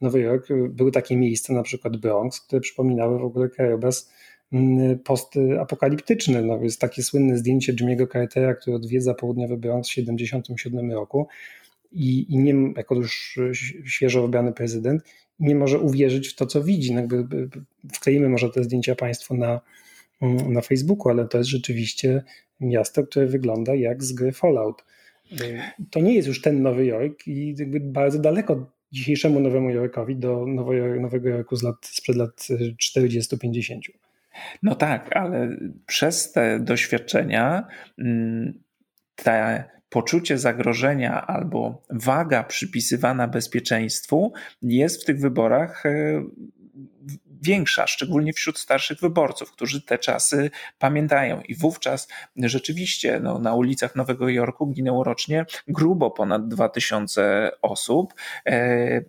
Nowy Jork był takie miejsce, na przykład Bronx, które przypominały w ogóle krajobraz Mm, postapokaliptyczny. No, jest takie słynne zdjęcie Jimmy'ego Cartera, który odwiedza południowy Bronx w 1977 roku i, i nie, jako już świeżo wybrany prezydent nie może uwierzyć w to, co widzi. No, jakby, wkleimy może te zdjęcia Państwu na, mm, na Facebooku, ale to jest rzeczywiście miasto, które wygląda jak z gry Fallout. To nie jest już ten Nowy Jork i bardzo daleko dzisiejszemu Nowemu Jorkowi do Nowego Jorku z lat, sprzed lat 40-50. No tak, ale przez te doświadczenia mm, te poczucie zagrożenia albo waga przypisywana bezpieczeństwu jest w tych wyborach e, większa, szczególnie wśród starszych wyborców, którzy te czasy pamiętają. I wówczas rzeczywiście no, na ulicach Nowego Jorku ginęło rocznie grubo ponad 2000 osób. E,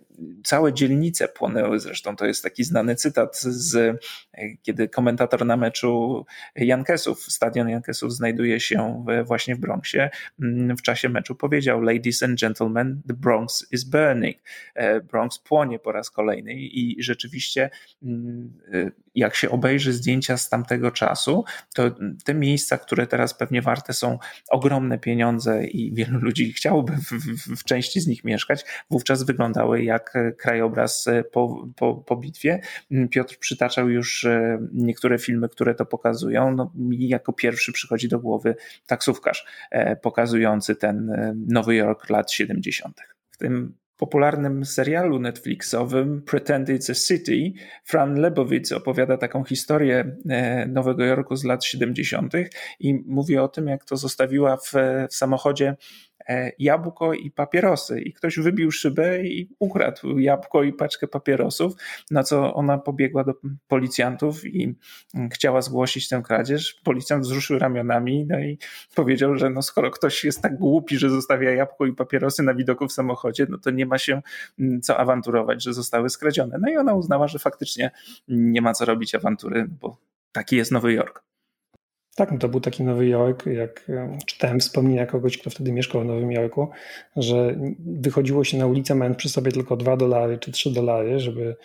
całe dzielnice płonęły, zresztą to jest taki znany cytat z kiedy komentator na meczu Jankesów, stadion Jankesów znajduje się właśnie w Bronxie, mm, w czasie meczu powiedział Ladies and gentlemen, the Bronx is burning. E, Bronx płonie po raz kolejny i rzeczywiście mm, jak się obejrzy zdjęcia z tamtego czasu, to te miejsca, które teraz pewnie warte są ogromne pieniądze i wielu ludzi chciałoby w, w, w części z nich mieszkać, wówczas wyglądały jak krajobraz po, po, po bitwie. Piotr przytaczał już e, niektóre filmy, które to pokazują. No, mi jako pierwszy przychodzi do głowy taksówkarz pokazujący ten Nowy Jork lat 70. W tym popularnym serialu Netflixowym Pretend It's a City Fran Lebowitz opowiada taką historię e, Nowego Jorku z lat 70. i mówi o tym, jak to zostawiła w, w samochodzie jabłko i papierosy. I ktoś wybił szybę i ukradł jabłko i paczkę papierosów, na co ona pobiegła do policjantów i mm, chciała zgłosić tę kradzież. Policjant wzruszył ramionami no i powiedział, że no skoro ktoś jest tak głupi, że zostawia jabłko i papierosy na widoku w samochodzie, no to nie ma się mm, co awanturować, że zostały skradzione. No i ona uznała, że faktycznie nie ma co robić awantury, bo taki jest Nowy Jork. Tak, no to był taki Nowy Jork, jak czytałem wspomnienia kogoś, kto wtedy mieszkał w Nowym Jorku, że wychodziło się na ulicę mając przy sobie tylko 2 dolary czy 3 dolary, żeby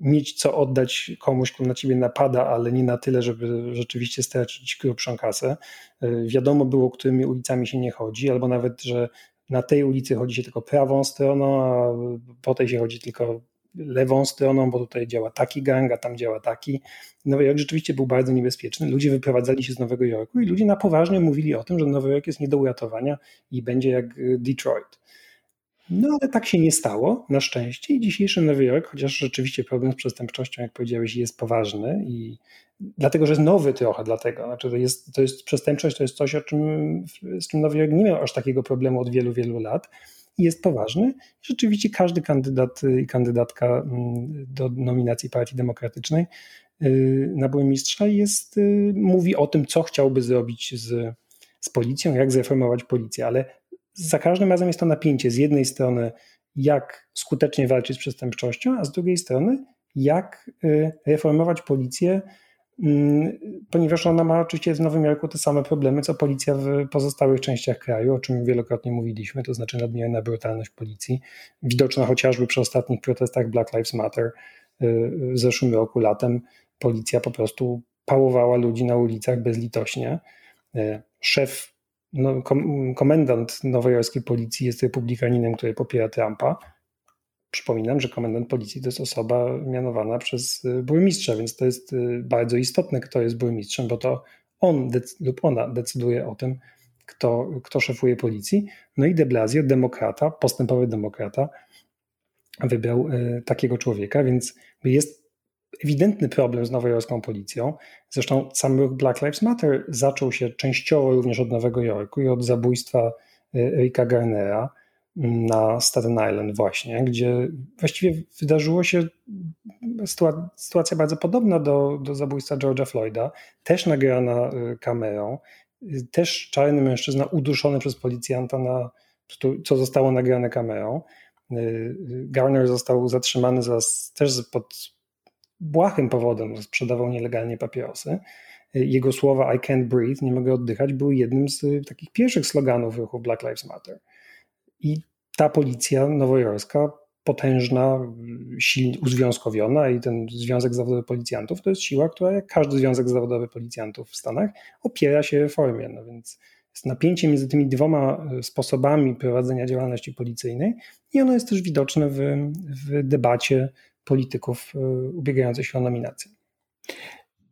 mieć co oddać komuś, kto na ciebie napada, ale nie na tyle, żeby rzeczywiście stracić grubszą kasę. Wiadomo było, którymi ulicami się nie chodzi, albo nawet, że na tej ulicy chodzi się tylko prawą stroną, a po tej się chodzi tylko lewą stroną, bo tutaj działa taki gang, a tam działa taki. Nowy Jork rzeczywiście był bardzo niebezpieczny. Ludzie wyprowadzali się z Nowego Jorku i ludzie na poważnie mówili o tym, że Nowy Jork jest nie do uratowania i będzie jak y, Detroit. No ale tak się nie stało, na szczęście. I dzisiejszy Nowy Jork, chociaż rzeczywiście problem z przestępczością, jak powiedziałeś, jest poważny i dlatego, że jest nowy trochę, dlatego. Znaczy to jest, to jest przestępczość, to jest coś, o czym, z czym Nowy Jork nie miał aż takiego problemu od wielu, wielu lat jest poważny. Rzeczywiście każdy kandydat i kandydatka mm, do nominacji Partii Demokratycznej y, na burmistrza jest, y, mówi o tym, co chciałby zrobić z, z policją, jak zreformować policję, ale za każdym razem jest to napięcie. Z jednej strony, jak skutecznie walczyć z przestępczością, a z drugiej strony, jak y, reformować policję ponieważ ona ma oczywiście w Nowym Jorku te same problemy, co policja w pozostałych częściach kraju, o czym wielokrotnie mówiliśmy, to znaczy nadmierna brutalność policji, widoczna chociażby przy ostatnich protestach Black Lives Matter y, w zeszłym roku latem. Policja po prostu pałowała ludzi na ulicach bezlitośnie. Y, szef no, komendant nowojorskiej policji jest republikaninem, który popiera Trumpa. Przypominam, że komendant policji to jest osoba mianowana przez y, burmistrza, więc to jest y, bardzo istotne, kto jest burmistrzem, bo to on lub ona decyduje o tym, kto, kto szefuje policji. No i de Blasio, demokrata, postępowy demokrata, wybrał y, takiego człowieka, więc jest ewidentny problem z nowojorską policją. Zresztą sam ruch Black Lives Matter zaczął się częściowo również od Nowego Jorku i od zabójstwa Erika Garnera na Staten Island właśnie, gdzie właściwie wydarzyło się sytuacja bardzo podobna do, do zabójstwa George'a Floyda, też nagrana y, kamerą, y, też czarny mężczyzna uduszony przez policjanta, na, co zostało nagrane kamerą. Y, Garner został zatrzymany zaraz też pod błahym powodem, sprzedawał nielegalnie papierosy. Jego słowa I can't breathe, nie mogę oddychać, były jednym z takich pierwszych sloganów ruchu Black Lives Matter. I ta policja nowojorska, potężna, silnie uzwiązkowiona i ten Związek Zawodowy Policjantów to jest siła, która jak każdy Związek Zawodowy Policjantów w Stanach opiera się reformie. No więc jest napięcie między tymi dwoma e, sposobami prowadzenia działalności policyjnej i ono jest też widoczne w, w debacie polityków e, ubiegających się o nominację.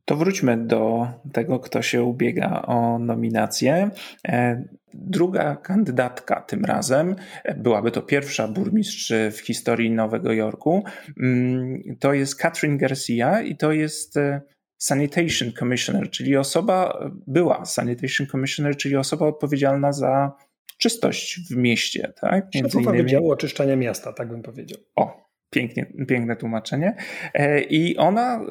To wróćmy do tego, kto się ubiega o nominację. E, druga kandydatka tym razem, e, byłaby to pierwsza burmistrz w historii Nowego Jorku, mm, to jest Catherine Garcia i to jest e, Sanitation Commissioner, czyli osoba, była Sanitation Commissioner, czyli osoba odpowiedzialna za czystość w mieście. Tak? Między innymi... Wydziału Oczyszczania Miasta, tak bym powiedział. O, Pięknie, piękne tłumaczenie. E, I ona e,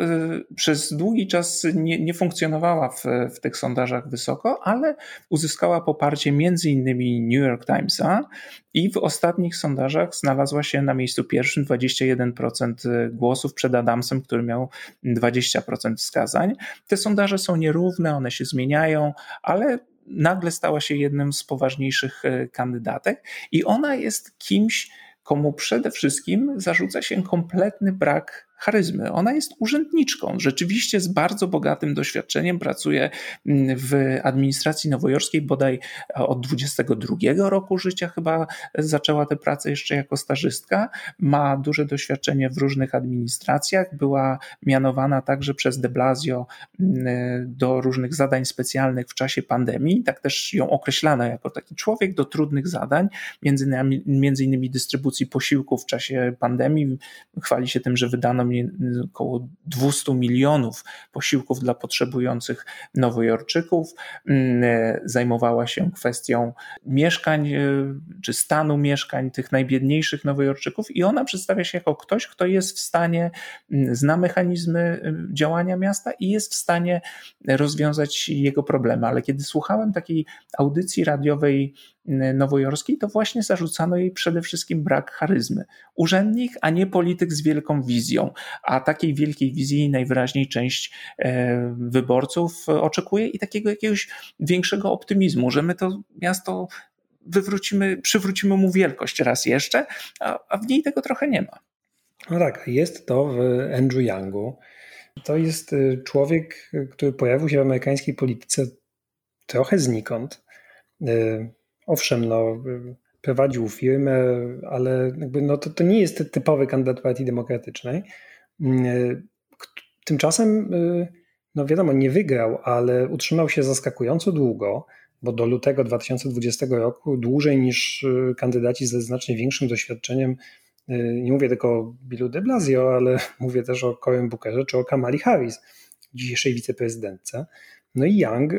przez długi czas nie, nie funkcjonowała w, w, tych sondażach wysoko, ale uzyskała poparcie między innymi New York Timesa i w ostatnich sondażach znalazła się na miejscu pierwszym 21% głosów przed Adamsem, który miał 20% wskazań. Te sondaże są nierówne, one się zmieniają, ale nagle stała się jednym z poważniejszych e, kandydatek i ona jest kimś, komu przede wszystkim zarzuca się kompletny brak charyzmy. Ona jest urzędniczką, rzeczywiście z bardzo bogatym doświadczeniem, pracuje mm, w administracji nowojorskiej bodaj od 22 roku życia chyba zaczęła tę pracę jeszcze jako stażystka, ma duże doświadczenie w różnych administracjach, była mianowana także przez de Blasio mm, do różnych zadań specjalnych w czasie pandemii, tak też ją określano jako taki człowiek do trudnych zadań, między innymi, między innymi dystrybucji posiłków w czasie pandemii, chwali się tym, że wydano około 200 milionów posiłków dla potrzebujących Nowojorczyków. Mm, e, zajmowała się kwestią mieszkań, e, czy stanu mieszkań tych najbiedniejszych Nowojorczyków i ona przedstawia się jako ktoś, kto jest w stanie, mm, zna mechanizmy e, działania miasta i jest w stanie rozwiązać jego problemy. Ale kiedy słuchałem takiej audycji radiowej nowojorskiej, to właśnie zarzucano jej przede wszystkim brak charyzmy. Urzędnik, a nie polityk z wielką wizją, a takiej wielkiej wizji najwyraźniej część e, wyborców oczekuje i takiego jakiegoś większego optymizmu, że my to miasto wywrócimy, przywrócimy mu wielkość raz jeszcze, a, a w niej tego trochę nie ma. No tak, jest to w Andrew Youngu. To jest y, człowiek, który pojawił się w amerykańskiej polityce trochę znikąd. Owszem, no, prowadził firmę, ale jakby no to, to nie jest typowy kandydat Partii Demokratycznej. Mm, tymczasem, y, no wiadomo, nie wygrał, ale utrzymał się zaskakująco długo, bo do lutego 2020 roku dłużej niż y, kandydaci ze znacznie większym doświadczeniem. Nie mówię tylko o Billu de Blasio, ale mówię też o Corey Bookerze czy o Kamali Harris, dzisiejszej wiceprezydentce. No i Young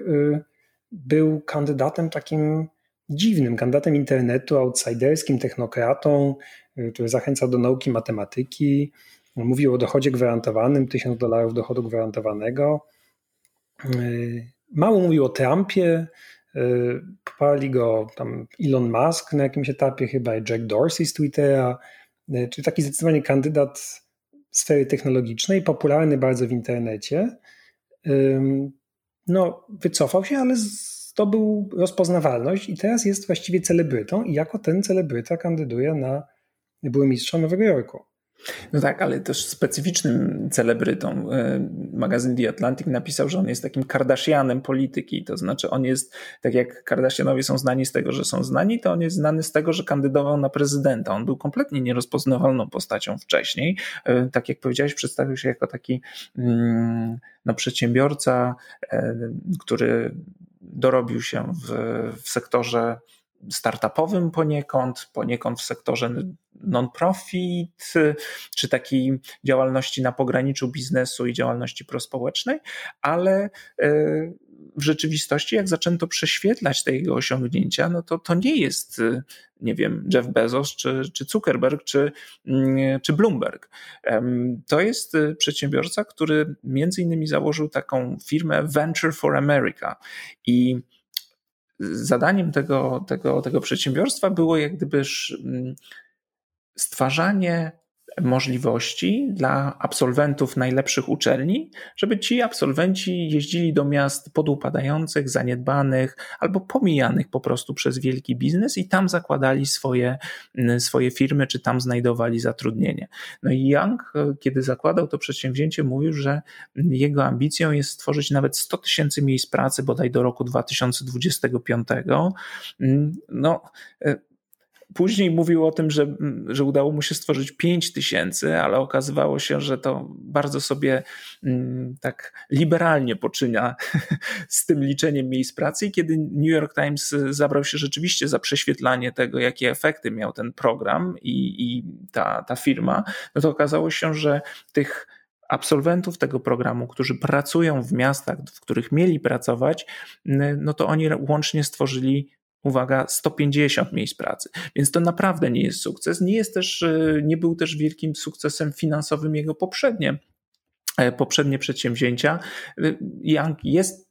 był kandydatem takim dziwnym kandydatem internetu, outsiderskim, technokratą, y, który zachęcał do nauki matematyki, mówił o dochodzie gwarantowanym, 1000 dolarów dochodu gwarantowanego. Y, mało mówił o Trumpie, y, poparli go tam Elon Musk na jakimś etapie, chyba Jack Dorsey z Twittera, czyli taki zdecydowanie kandydat sfery technologicznej, popularny bardzo w internecie. No, wycofał się, ale z zdobył rozpoznawalność i teraz jest właściwie celebrytą i jako ten celebryta kandyduje na burmistrza Nowego Jorku. No tak, ale też specyficznym celebrytą. E, magazyn The Atlantic napisał, że on jest takim Kardashianem polityki. To znaczy, on jest, tak jak Kardashianowie są znani z tego, że są znani, to on jest znany z tego, że kandydował na prezydenta. On był kompletnie nierozpoznawalną postacią wcześniej. E, tak jak powiedziałeś, przedstawił się jako taki mm, no, przedsiębiorca, e, który dorobił się w, w sektorze startupowym poniekąd, poniekąd w sektorze non-profit, czy takiej działalności na pograniczu biznesu i działalności prospołecznej, ale e, w rzeczywistości, jak zaczęto prześwietlać te jego osiągnięcia, no to to nie jest, e, nie wiem, Jeff Bezos, czy, czy Zuckerberg, czy, mm, czy Bloomberg. To jest e, przedsiębiorca, który między innymi założył taką firmę Venture for America i zadaniem tego, tego, tego przedsiębiorstwa było jak gdybyż mm, stwarzanie możliwości dla absolwentów najlepszych uczelni, żeby ci absolwenci jeździli do miast podupadających, zaniedbanych albo pomijanych po prostu przez wielki biznes i tam zakładali swoje, swoje firmy, czy tam znajdowali zatrudnienie. No i Young, kiedy zakładał to przedsięwzięcie, mówił, że jego ambicją jest stworzyć nawet 100 tysięcy miejsc pracy bodaj do roku 2025. No, Później mówił o tym, że, że udało mu się stworzyć 5 tysięcy, ale okazywało się, że to bardzo sobie mm, tak liberalnie poczynia z tym liczeniem miejsc pracy. I kiedy New York Times zabrał się rzeczywiście za prześwietlanie tego, jakie efekty miał ten program i, i ta, ta firma, no to okazało się, że tych absolwentów tego programu, którzy pracują w miastach, w których mieli pracować, no to oni łącznie stworzyli uwaga, 150 miejsc pracy. Więc to naprawdę nie jest sukces. Nie jest też, e, nie był też wielkim sukcesem finansowym jego poprzednie, e, poprzednie przedsięwzięcia. E, Young jest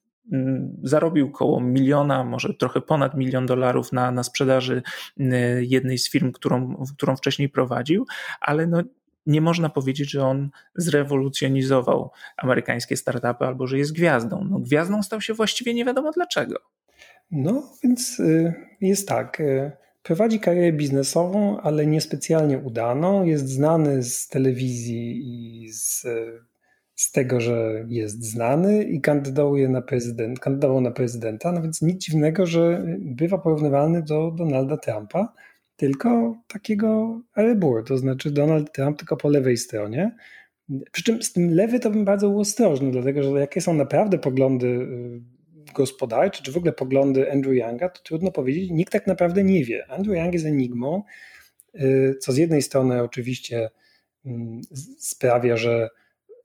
zarobił około miliona, może trochę ponad milion dolarów na, na sprzedaży jednej z firm, którą, którą wcześniej prowadził, ale no, nie można powiedzieć, że on zrewolucjonizował amerykańskie startupy albo że jest gwiazdą. No, gwiazdą stał się właściwie nie wiadomo dlaczego. No, więc y, jest tak. Y, prowadzi karierę biznesową, ale niespecjalnie udaną. Jest znany z telewizji i z, z tego, że jest znany i kandyduje na prezydent, kandydował na prezydenta. No więc nic dziwnego, że bywa porównywalny do Donalda Trumpa, tylko takiego Erebur, to znaczy Donald Trump tylko po lewej stronie. Przy czym z tym lewy to bym bardzo był ostrożny, dlatego że jakie są naprawdę poglądy y, gospodarcze, czy w ogóle poglądy Andrew Younga, to trudno powiedzieć. Nikt tak naprawdę nie wie. Andrew Young jest enigmą, y, co z jednej strony oczywiście mm, sprawia, że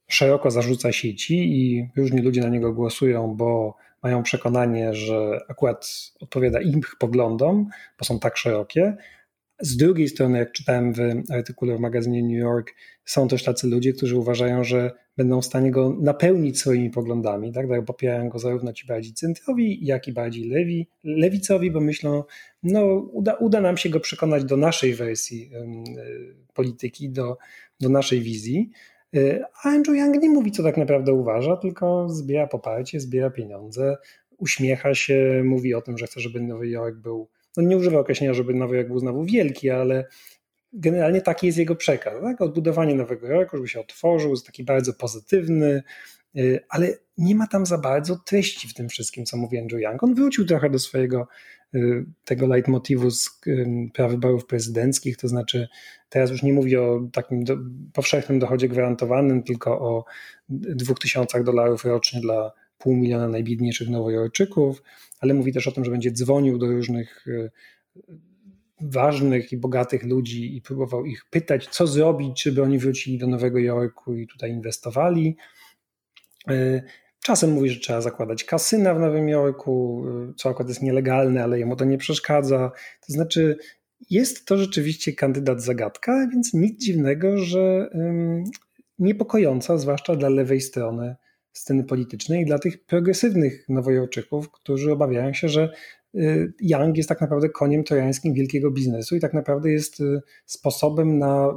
szeroko zarzuca sieci i różni ludzie na niego głosują, bo mają przekonanie, że akurat odpowiada ich poglądom, bo są tak szerokie, z drugiej strony, jak czytałem w artykule w magazynie New York, są też tacy ludzie, którzy uważają, że będą w stanie go napełnić swoimi poglądami, tak? tak popierają go zarówno ci bardziej centrowi, jak i bardziej lewi, lewicowi, bo myślą, no uda, uda nam się go przekonać do naszej wersji y, polityki, do, do naszej wizji. Y, a Andrew Young nie mówi, co tak naprawdę uważa, tylko zbiera poparcie, zbiera pieniądze, uśmiecha się, mówi o tym, że chce, żeby Nowy Jork był no nie używa określenia, żeby Nowy Jork był znowu wielki, ale generalnie taki jest jego przekaz. Tak? Odbudowanie Nowego Jorku, żeby się otworzył, jest taki bardzo pozytywny, y, ale nie ma tam za bardzo treści w tym wszystkim, co mówi Andrew Young. On wrócił trochę do swojego y, tego leitmotivu z prawyborów prezydenckich, to znaczy teraz już nie mówi o takim do, powszechnym dochodzie gwarantowanym, tylko o dwóch tysiącach dolarów rocznie dla pół miliona najbiedniejszych nowojorczyków, ale mówi też o tym, że będzie dzwonił do różnych e, ważnych i bogatych ludzi i próbował ich pytać, co zrobić, żeby oni wrócili do Nowego Jorku i tutaj inwestowali. E, czasem mówi, że trzeba zakładać kasyna w Nowym Jorku, e, co akurat jest nielegalne, ale jemu to nie przeszkadza. To znaczy, jest to rzeczywiście kandydat zagadka, więc nic dziwnego, że niepokojąca, zwłaszcza dla lewej strony sceny politycznej dla tych progresywnych nowojorczyków, którzy obawiają się, że y, Young jest tak naprawdę koniem trojańskim wielkiego biznesu i tak naprawdę jest y, sposobem na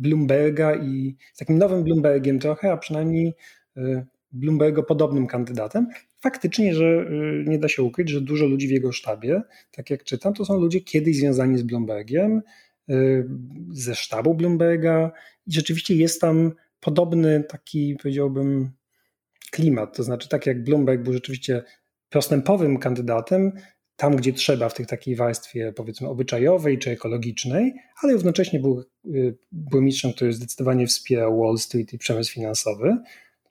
Bloomberga i takim nowym Bloombergiem trochę, a przynajmniej y, Bloombergo podobnym kandydatem. Faktycznie, że nie da się ukryć, że dużo ludzi w jego sztabie, tak jak czytam, to są ludzie kiedyś związani z Bloombergiem, ze sztabu Bloomberga i rzeczywiście jest tam podobny taki, powiedziałbym, klimat. To znaczy, tak jak Bloomberg był rzeczywiście postępowym kandydatem, tam gdzie trzeba, w tej takiej warstwie powiedzmy obyczajowej czy ekologicznej, ale równocześnie był burmistrzem, który zdecydowanie wspierał Wall Street i przemysł finansowy,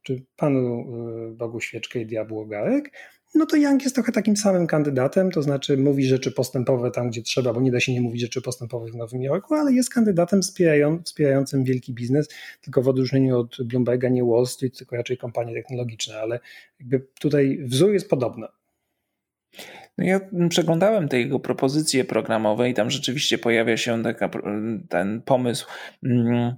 czy panu Bogu Świeczkę i diabłu ogarek, no to Young jest trochę takim samym kandydatem, to znaczy mówi rzeczy postępowe tam, gdzie trzeba, bo nie da się nie mówić rzeczy postępowych w Nowym Jorku, ale jest kandydatem wspierającym wielki biznes, tylko w odróżnieniu od Bloomberga nie Wall Street, tylko raczej kompanie technologiczne, ale jakby tutaj wzór jest podobny. No ja przeglądałem te jego propozycje programowe i tam rzeczywiście pojawia się taka, ten pomysł mm,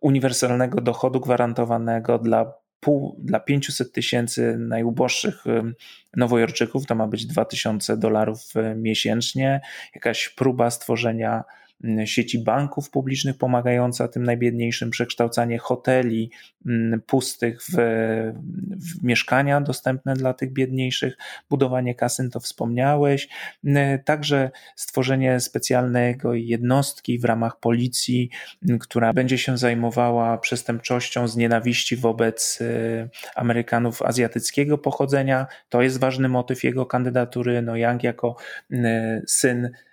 uniwersalnego dochodu gwarantowanego dla pół, dla 500 tysięcy najuboższych nowojorczyków. To ma być 2000 dolarów miesięcznie, jakaś próba stworzenia sieci banków publicznych pomagająca tym najbiedniejszym, przekształcanie hoteli mm, pustych w, w, mieszkania dostępne dla tych biedniejszych, budowanie kasyn, to wspomniałeś, mm, także stworzenie specjalnego jednostki w ramach policji, która będzie się zajmowała przestępczością z nienawiści wobec y, Amerykanów azjatyckiego pochodzenia. To jest ważny motyw jego kandydatury. No Yang jako syn E,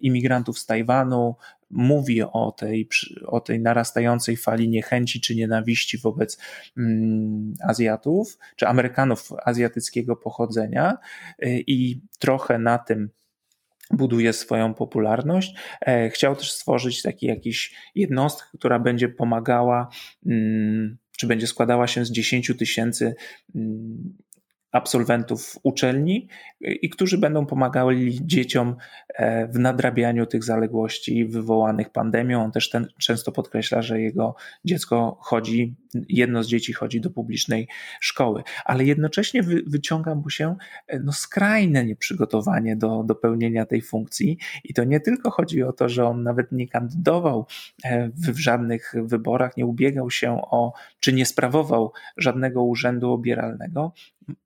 imigrantów z Tajwanu, mówi o tej, o tej narastającej fali niechęci czy nienawiści wobec mm, Azjatów, czy Amerykanów azjatyckiego pochodzenia e, i trochę na tym buduje swoją popularność. E, chciał też stworzyć taki jakiś jednostkę, która będzie pomagała, mm, czy będzie składała się z 10 tysięcy mm, absolwentów uczelni i którzy będą pomagali dzieciom e, w nadrabianiu tych zaległości wywołanych pandemią. On też ten, często podkreśla, że jego dziecko chodzi, jedno z dzieci chodzi do publicznej szkoły, ale jednocześnie wy, wyciąga mu się e, no, skrajne nieprzygotowanie do, do pełnienia tej funkcji i to nie tylko chodzi o to, że on nawet nie kandydował e, w, w żadnych wyborach, nie ubiegał się o, czy nie sprawował żadnego urzędu obieralnego,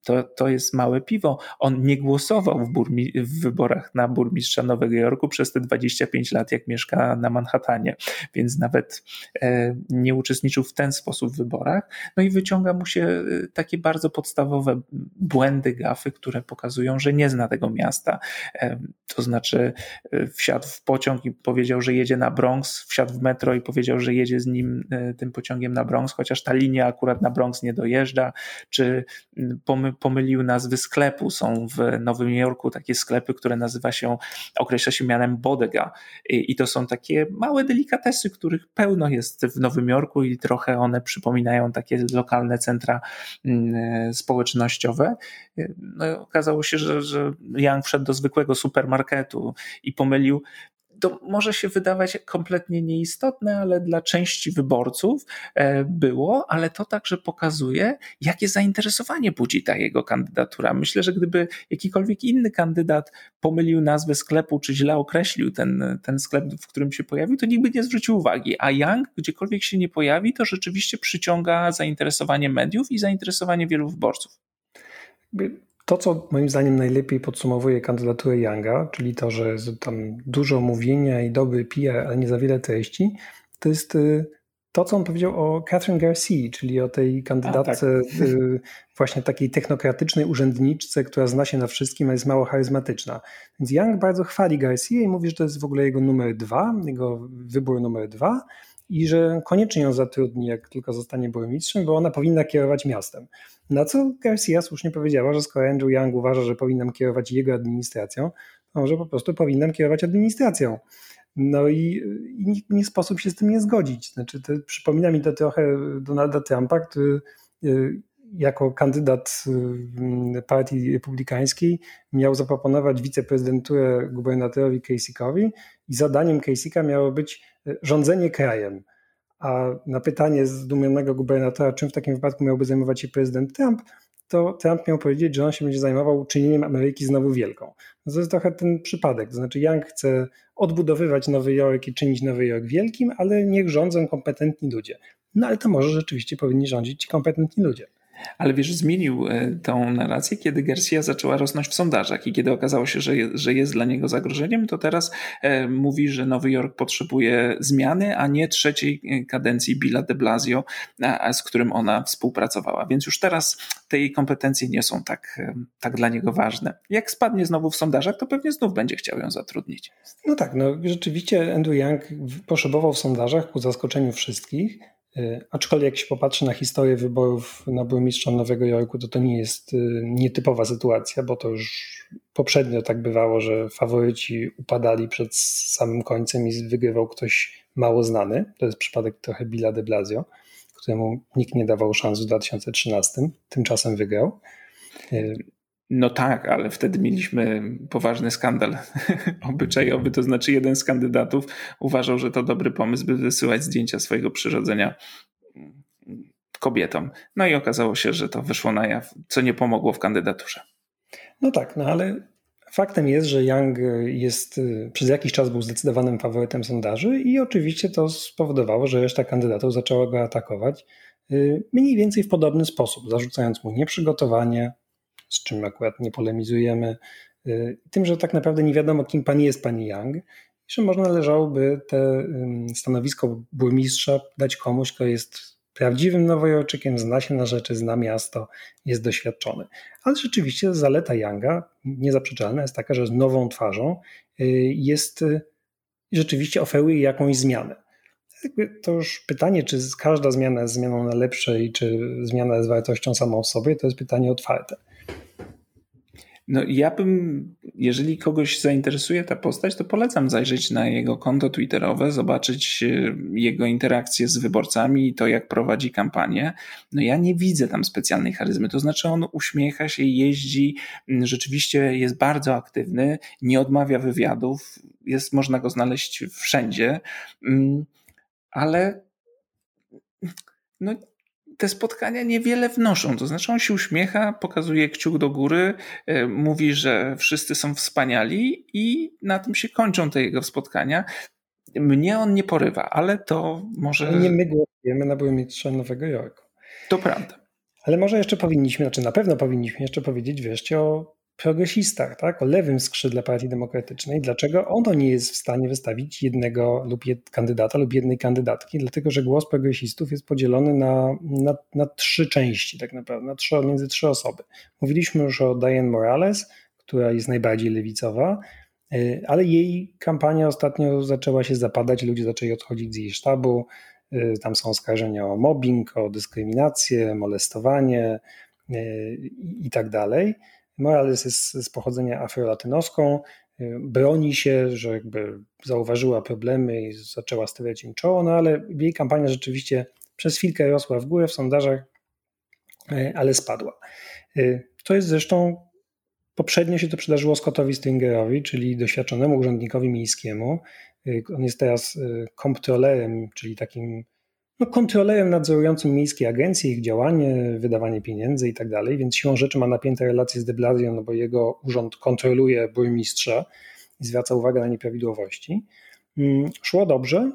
to, to jest małe piwo. On nie głosował w, burmi- w wyborach na burmistrza Nowego Jorku przez te 25 lat, jak mieszka na Manhattanie, więc nawet e, nie uczestniczył w ten sposób w wyborach. No i wyciąga mu się e, takie bardzo podstawowe błędy, gafy, które pokazują, że nie zna tego miasta. E, to znaczy, e, wsiadł w pociąg i powiedział, że jedzie na Bronx, wsiadł w metro i powiedział, że jedzie z nim e, tym pociągiem na Bronx, chociaż ta linia akurat na Bronx nie dojeżdża, czy pomylił nazwy sklepu. Są w Nowym Jorku takie sklepy, które nazywa się, określa się mianem bodega i to są takie małe delikatesy, których pełno jest w Nowym Jorku i trochę one przypominają takie lokalne centra mm, społecznościowe. No, okazało się, że, że Young wszedł do zwykłego supermarketu i pomylił to może się wydawać kompletnie nieistotne, ale dla części wyborców e, było, ale to także pokazuje, jakie zainteresowanie budzi ta jego kandydatura. Myślę, że gdyby jakikolwiek inny kandydat pomylił nazwę sklepu, czy źle określił ten, ten sklep, w którym się pojawił, to nikt by nie zwrócił uwagi. A Young, gdziekolwiek się nie pojawi, to rzeczywiście przyciąga zainteresowanie mediów i zainteresowanie wielu wyborców. To, co moim zdaniem najlepiej podsumowuje kandydaturę Younga, czyli to, że jest tam dużo mówienia i dobry PR, ale nie za wiele treści, to jest y, to, co on powiedział o Catherine Garcia, czyli o tej kandydatce A, tak. Y, właśnie takiej technokratycznej urzędniczce, która zna się na wszystkim, a jest mało charyzmatyczna. Więc Young bardzo chwali Garcia i mówi, że to jest w ogóle jego numer dwa, jego wybór numer dwa i że koniecznie ją zatrudni, jak tylko zostanie burmistrzem, bo ona powinna kierować miastem. Na co Garcia słusznie powiedziała, że skoro Andrew Young uważa, że powinnam kierować jego administracją, to może po prostu powinnam kierować administracją. No i, i nie sposób się z tym nie zgodzić. Znaczy, to przypomina mi to trochę Donalda Trumpa, który y, jako kandydat y, partii republikańskiej miał zaproponować wiceprezydenturę gubernatorowi Kasickowi i zadaniem Kasicka miało być y, rządzenie krajem. A na pytanie zdumionego gubernatora, czym w takim wypadku miałby zajmować się prezydent Trump, to Trump miał powiedzieć, że on się będzie zajmował czynieniem Ameryki znowu wielką. No to jest trochę ten przypadek. To znaczy, Young chce odbudowywać Nowy Jork i czynić Nowy Jork wielkim, ale niech rządzą kompetentni ludzie. No ale to może rzeczywiście powinni rządzić ci kompetentni ludzie. Ale wiesz, zmienił e, tą narrację, kiedy Garcia zaczęła rosnąć w sondażach i kiedy okazało się, że, je, że jest dla niego zagrożeniem, to teraz e, mówi, że Nowy Jork potrzebuje zmiany, a nie trzeciej e, kadencji Billa de Blasio, z którym ona współpracowała. Więc już teraz te jej kompetencje nie są tak, tak dla niego ważne. Jak spadnie znowu w sondażach, to pewnie znów będzie chciał ją zatrudnić. No tak, no rzeczywiście Andrew Young poszybował w sondażach ku zaskoczeniu wszystkich. Y, aczkolwiek jak się popatrzy na historię wyborów na burmistrza Nowego Jorku, to to nie jest y, nietypowa sytuacja, bo to już poprzednio tak bywało, że faworyci upadali przed samym końcem i wygrywał ktoś mało znany. To jest przypadek trochę Billa de Blasio, któremu nikt nie dawał szans w 2013. Tymczasem wygrał. No tak, ale wtedy mieliśmy poważny skandal obyczajowy, to znaczy jeden z kandydatów uważał, że to dobry pomysł, by wysyłać zdjęcia swojego przyrodzenia kobietom. No i okazało się, że to wyszło na jaw, co nie pomogło w kandydaturze. No tak, no ale faktem jest, że Young jest przez jakiś czas był zdecydowanym faworytem sondaży i oczywiście to spowodowało, że reszta kandydatów zaczęła go atakować y, mniej więcej w podobny sposób, zarzucając mu nieprzygotowanie, z czym akurat nie polemizujemy, y, tym, że tak naprawdę nie wiadomo, kim pani jest pani Young, i że może należałoby te stanowisko burmistrza dać komuś, kto jest prawdziwym nowojorczykiem, zna się na rzeczy, zna miasto, jest doświadczony. Ale rzeczywiście zaleta Younga, niezaprzeczalna, jest taka, że z nową twarzą y, jest y, rzeczywiście oferuje jakąś zmianę. To już pytanie, czy każda zmiana jest zmianą na lepsze i czy zmiana jest wartością samą w sobie, to jest pytanie otwarte. No ja bym, jeżeli kogoś zainteresuje ta postać, to polecam zajrzeć na jego konto twitterowe, zobaczyć e, jego interakcje z wyborcami i to, jak prowadzi kampanię. No ja nie widzę tam specjalnej charyzmy, to znaczy on uśmiecha się, jeździ, rzeczywiście jest bardzo aktywny, nie odmawia wywiadów, jest, można go znaleźć wszędzie, ale no te spotkania niewiele wnoszą. To znaczy, on się uśmiecha, pokazuje kciuk do góry, e, mówi, że wszyscy są wspaniali, i na tym się kończą te jego spotkania. Mnie on nie porywa, ale to może. Nie my głosujemy na burmistrza Nowego Jorku. To prawda. Ale może jeszcze powinniśmy, znaczy na pewno powinniśmy jeszcze powiedzieć wreszcie o progresistach, tak? o lewym skrzydle Partii Demokratycznej. Dlaczego ono nie jest w stanie wystawić jednego lub jed, kandydata lub jednej kandydatki? Dlatego, że głos progresistów jest podzielony na, na, na trzy części, tak naprawdę, na trzy, między trzy osoby. Mówiliśmy już o Diane Morales, która jest najbardziej lewicowa, y, ale jej kampania ostatnio zaczęła się zapadać, ludzie zaczęli odchodzić z jej sztabu. Y, tam są oskarżenia o mobbing, o dyskryminację, molestowanie y, i tak dalej. Morales jest z pochodzenia afrolatynoską, y, broni się, że jakby zauważyła problemy i zaczęła stawiać im czoło, no ale jej kampania rzeczywiście przez chwilkę rosła w górę w sondażach, y, ale spadła. Y, to jest zresztą poprzednio się to przydarzyło Scottowi Stringerowi, czyli doświadczonemu urzędnikowi miejskiemu. On jest teraz komptrolerem, czyli takim no, kontrolerem nadzorującym miejskie agencje, ich działanie, wydawanie pieniędzy i tak dalej, więc siłą rzeczy ma napięte relacje z de Blasio, no bo jego urząd kontroluje burmistrza i zwraca uwagę na nieprawidłowości. Mm, szło dobrze,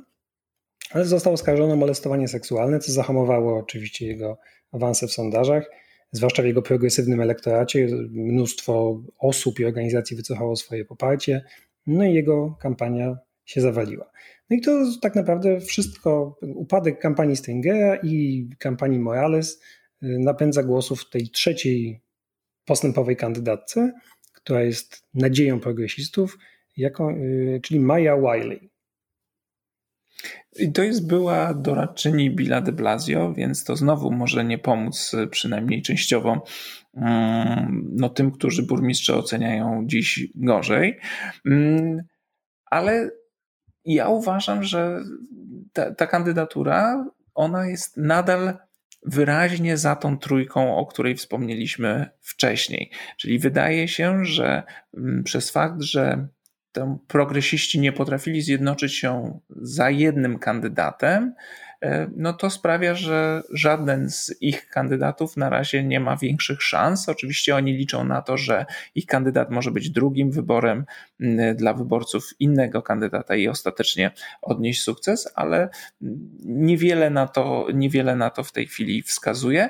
ale został oskarżony o molestowanie seksualne, co zahamowało oczywiście jego awanse w sondażach, zwłaszcza w jego progresywnym elektoracie. Mnóstwo osób i organizacji wycofało swoje poparcie, no i jego kampania się zawaliła. No i to tak naprawdę wszystko, upadek kampanii Stringera i kampanii Morales y, napędza głosów tej trzeciej postępowej kandydatce, która jest nadzieją progresistów, jako, y, czyli Maya Wiley. I to jest była doradczyni Billa de Blasio, więc to znowu może nie pomóc, y, przynajmniej częściowo, mm, no, tym, którzy burmistrze oceniają dziś gorzej. Mm, ale ja uważam, że ta, ta kandydatura, ona jest nadal wyraźnie za tą trójką, o której wspomnieliśmy wcześniej. Czyli wydaje się, że mm, przez fakt, że progresiści nie potrafili zjednoczyć się za jednym kandydatem, no to sprawia, że żaden z ich kandydatów na razie nie ma większych szans. Oczywiście oni liczą na to, że ich kandydat może być drugim wyborem dla wyborców innego kandydata i ostatecznie odnieść sukces, ale niewiele na to, niewiele na to w tej chwili wskazuje.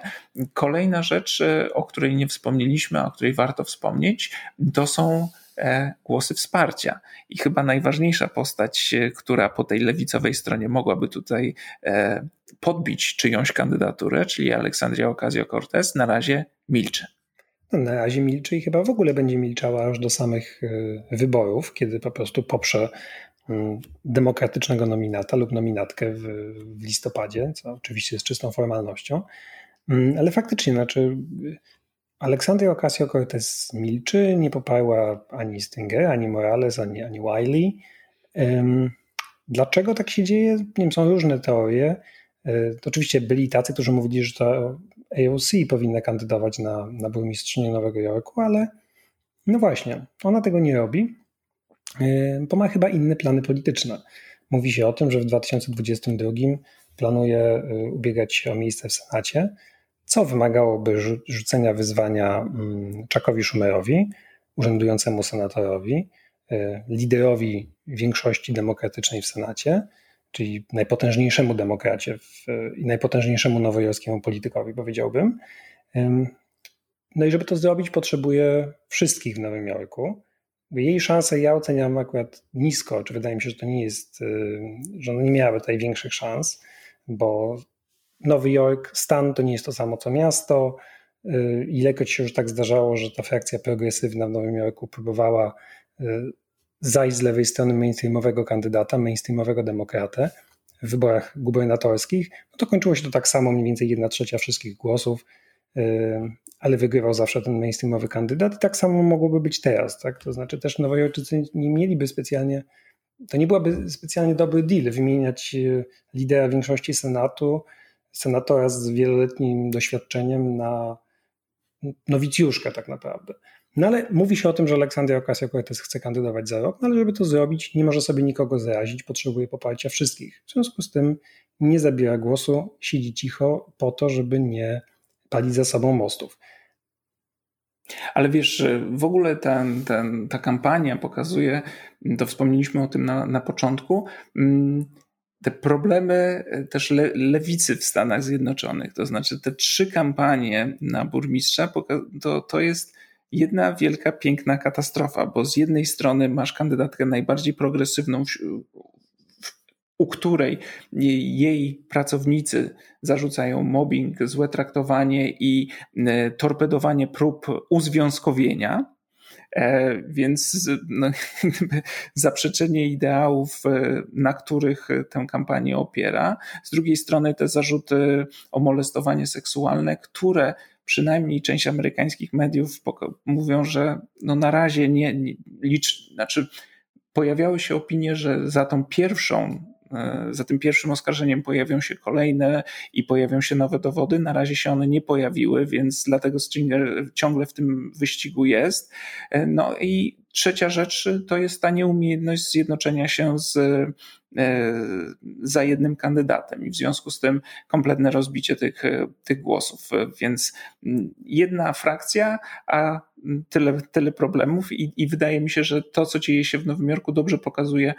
Kolejna rzecz, o której nie wspomnieliśmy, o której warto wspomnieć, to są E, głosy wsparcia. I chyba najważniejsza postać, e, która po tej lewicowej stronie mogłaby tutaj e, podbić czyjąś kandydaturę, czyli Aleksandria Ocasio-Cortez, na razie milczy. No, na razie milczy i chyba w ogóle będzie milczała aż do samych wyborów, kiedy po prostu poprze mm, demokratycznego nominata lub nominatkę w, w listopadzie, co oczywiście jest czystą formalnością. Mm, ale faktycznie, znaczy Aleksandria Ocasio-Cortez milczy, nie poparła ani Stinger, ani Morales, ani, ani Wiley. Dlaczego tak się dzieje? Nie wiem, są różne teorie. E, oczywiście byli tacy, którzy mówili, że to AOC powinna kandydować na, na burmistrzynię Nowego Jorku, ale no właśnie, ona tego nie robi, e, bo ma chyba inne plany polityczne. Mówi się o tym, że w 2022 planuje e, ubiegać się o miejsce w Senacie co wymagałoby rzucenia wyzwania mm, Czakowi Schumerowi, urzędującemu senatorowi, e, liderowi większości demokratycznej w Senacie, czyli najpotężniejszemu demokracie i najpotężniejszemu nowojorskiemu politykowi, powiedziałbym. No i żeby to zrobić, potrzebuje wszystkich w Nowym Jorku. Jej szanse ja oceniam akurat nisko, czy wydaje mi się, że to nie jest, y, że ona nie miałaby tutaj większych szans, bo Nowy Jork, stan to nie jest to samo co miasto. Y, ilekroć się już tak zdarzało, że ta frakcja progresywna w Nowym Jorku próbowała y, zajść z lewej strony mainstreamowego kandydata, mainstreamowego demokratę w wyborach gubernatorskich, no to kończyło się to tak samo, mniej więcej jedna trzecia wszystkich głosów, y, ale wygrywał zawsze ten mainstreamowy kandydat i tak samo mogłoby być teraz. Tak? To znaczy też Nowojorczycy nie mieliby specjalnie, to nie byłaby specjalnie dobry deal wymieniać lidera większości Senatu senatora z wieloletnim doświadczeniem na nowicjuszkę tak naprawdę. No ale mówi się o tym, że Aleksandria Ocasio-Cortez chce kandydować za rok, no ale żeby to zrobić, nie może sobie nikogo zarazić, potrzebuje poparcia wszystkich. W związku z tym nie zabiera głosu, siedzi cicho po to, żeby nie palić za sobą mostów. Ale wiesz, w ogóle ten, ten, ta kampania pokazuje, to wspomnieliśmy o tym na, na początku, mm, te problemy e, też le, lewicy w Stanach Zjednoczonych, to znaczy te trzy kampanie na burmistrza, to, to jest jedna wielka, piękna katastrofa, bo z jednej strony masz kandydatkę najbardziej progresywną, u której jej pracownicy zarzucają mobbing, złe traktowanie i e, torpedowanie prób uzwiązkowienia więc no, zaprzeczenie ideałów, e, na których tę kampanię opiera. Z drugiej strony te zarzuty o molestowanie seksualne, które przynajmniej część amerykańskich mediów mówią, że no na razie nie, nie licz, znaczy pojawiały się opinie, że za tą pierwszą E, za tym pierwszym oskarżeniem pojawią się kolejne i pojawią się nowe dowody. Na razie się one nie pojawiły, więc dlatego Stringer ciągle w tym wyścigu jest. E, no i trzecia rzecz to jest ta nieumiejętność zjednoczenia się z E, za jednym kandydatem i w związku z tym kompletne rozbicie tych, tych głosów. Więc jedna frakcja, a tyle, tyle problemów i, i wydaje mi się, że to, co dzieje się w Nowym Jorku dobrze pokazuje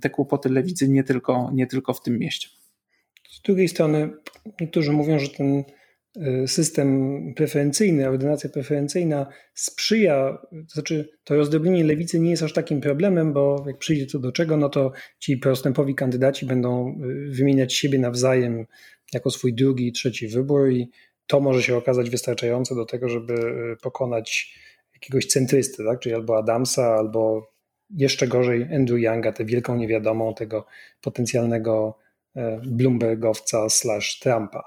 te kłopoty lewicy nie tylko, nie tylko w tym mieście. Z drugiej strony niektórzy mówią, że ten system preferencyjny, ordynacja preferencyjna sprzyja, to znaczy to rozdrobnienie lewicy nie jest aż takim problemem, bo jak przyjdzie to do czego, no to ci prostępowi kandydaci będą y, wymieniać siebie nawzajem jako swój drugi i trzeci wybór i to może się okazać wystarczające do tego, żeby y, pokonać jakiegoś centrysty, tak? czyli albo Adamsa, albo jeszcze gorzej Andrew Younga, tę wielką niewiadomą, tego potencjalnego Bloombergowca slash Trumpa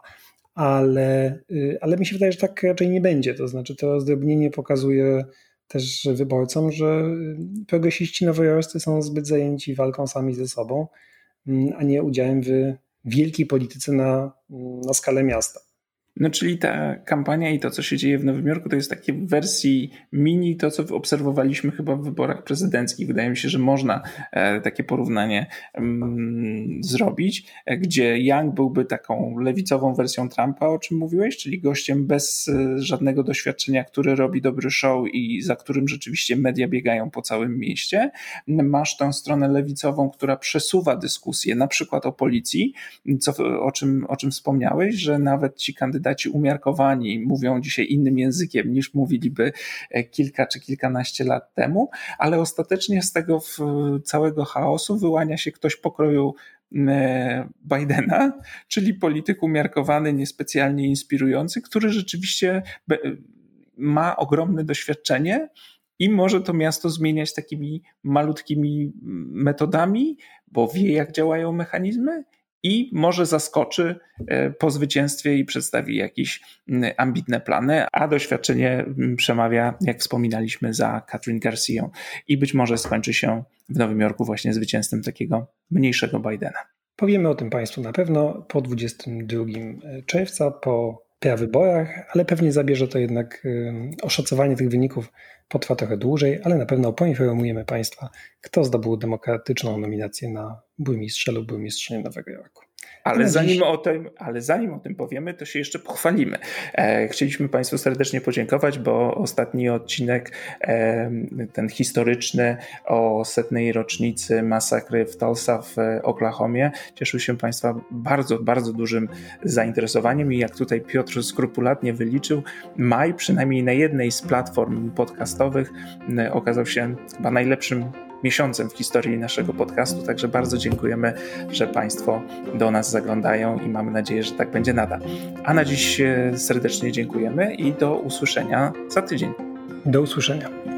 ale, y, ale mi się wydaje, że tak raczej nie będzie. To znaczy, to rozdrobnienie pokazuje też wyborcom, że y, progresiści nowojorscy są zbyt zajęci walką sami ze sobą, mm, a nie udziałem w wielkiej polityce na, na skalę miasta. No, czyli ta kampania i to, co się dzieje w Nowym Jorku, to jest takie w wersji mini, to co obserwowaliśmy chyba w wyborach prezydenckich. Wydaje mi się, że można e, takie porównanie mm, zrobić, e, gdzie Young byłby taką lewicową wersją Trumpa, o czym mówiłeś, czyli gościem bez e, żadnego doświadczenia, który robi dobry show i za którym rzeczywiście media biegają po całym mieście. Masz tę stronę lewicową, która przesuwa dyskusję, na przykład o policji, co, o, czym, o czym wspomniałeś, że nawet ci kandydaci umiarkowani mówią dzisiaj innym językiem niż mówiliby e, kilka czy kilkanaście lat temu, ale ostatecznie z tego całego chaosu wyłania się ktoś pokroju e, Bidena, czyli polityk umiarkowany, niespecjalnie inspirujący, który rzeczywiście ma ogromne doświadczenie i może to miasto zmieniać takimi malutkimi metodami, bo wie, jak działają mechanizmy i może zaskoczy e, po zwycięstwie i przedstawi jakieś ambitne plany, a doświadczenie przemawia, jak wspominaliśmy, za Katrin Garcia i być może skończy się w Nowym Jorku właśnie zwycięstwem takiego mniejszego Bidena. Powiemy o tym Państwu na pewno po 22 czerwca, po wyborach, ale pewnie zabierze to jednak y, oszacowanie tych wyników potrwa trochę dłużej, ale na pewno poinformujemy Państwa, kto zdobył demokratyczną nominację na burmistrza lub burmistrzynię Nowego Jorku. Ale zanim, o tym, ale zanim o tym powiemy, to się jeszcze pochwalimy. E, chcieliśmy Państwu serdecznie podziękować, bo ostatni odcinek, e, ten historyczny o setnej rocznicy masakry w Tulsa w Oklahomie, cieszył się Państwa bardzo, bardzo dużym zainteresowaniem i jak tutaj Piotr skrupulatnie wyliczył, maj przynajmniej na jednej z platform podcastowych okazał się chyba najlepszym miesiącem w historii naszego podcastu, także bardzo dziękujemy, że Państwo do nas zaglądają i mamy nadzieję, że tak będzie nadal. A na dziś serdecznie dziękujemy i do usłyszenia za tydzień. Do usłyszenia.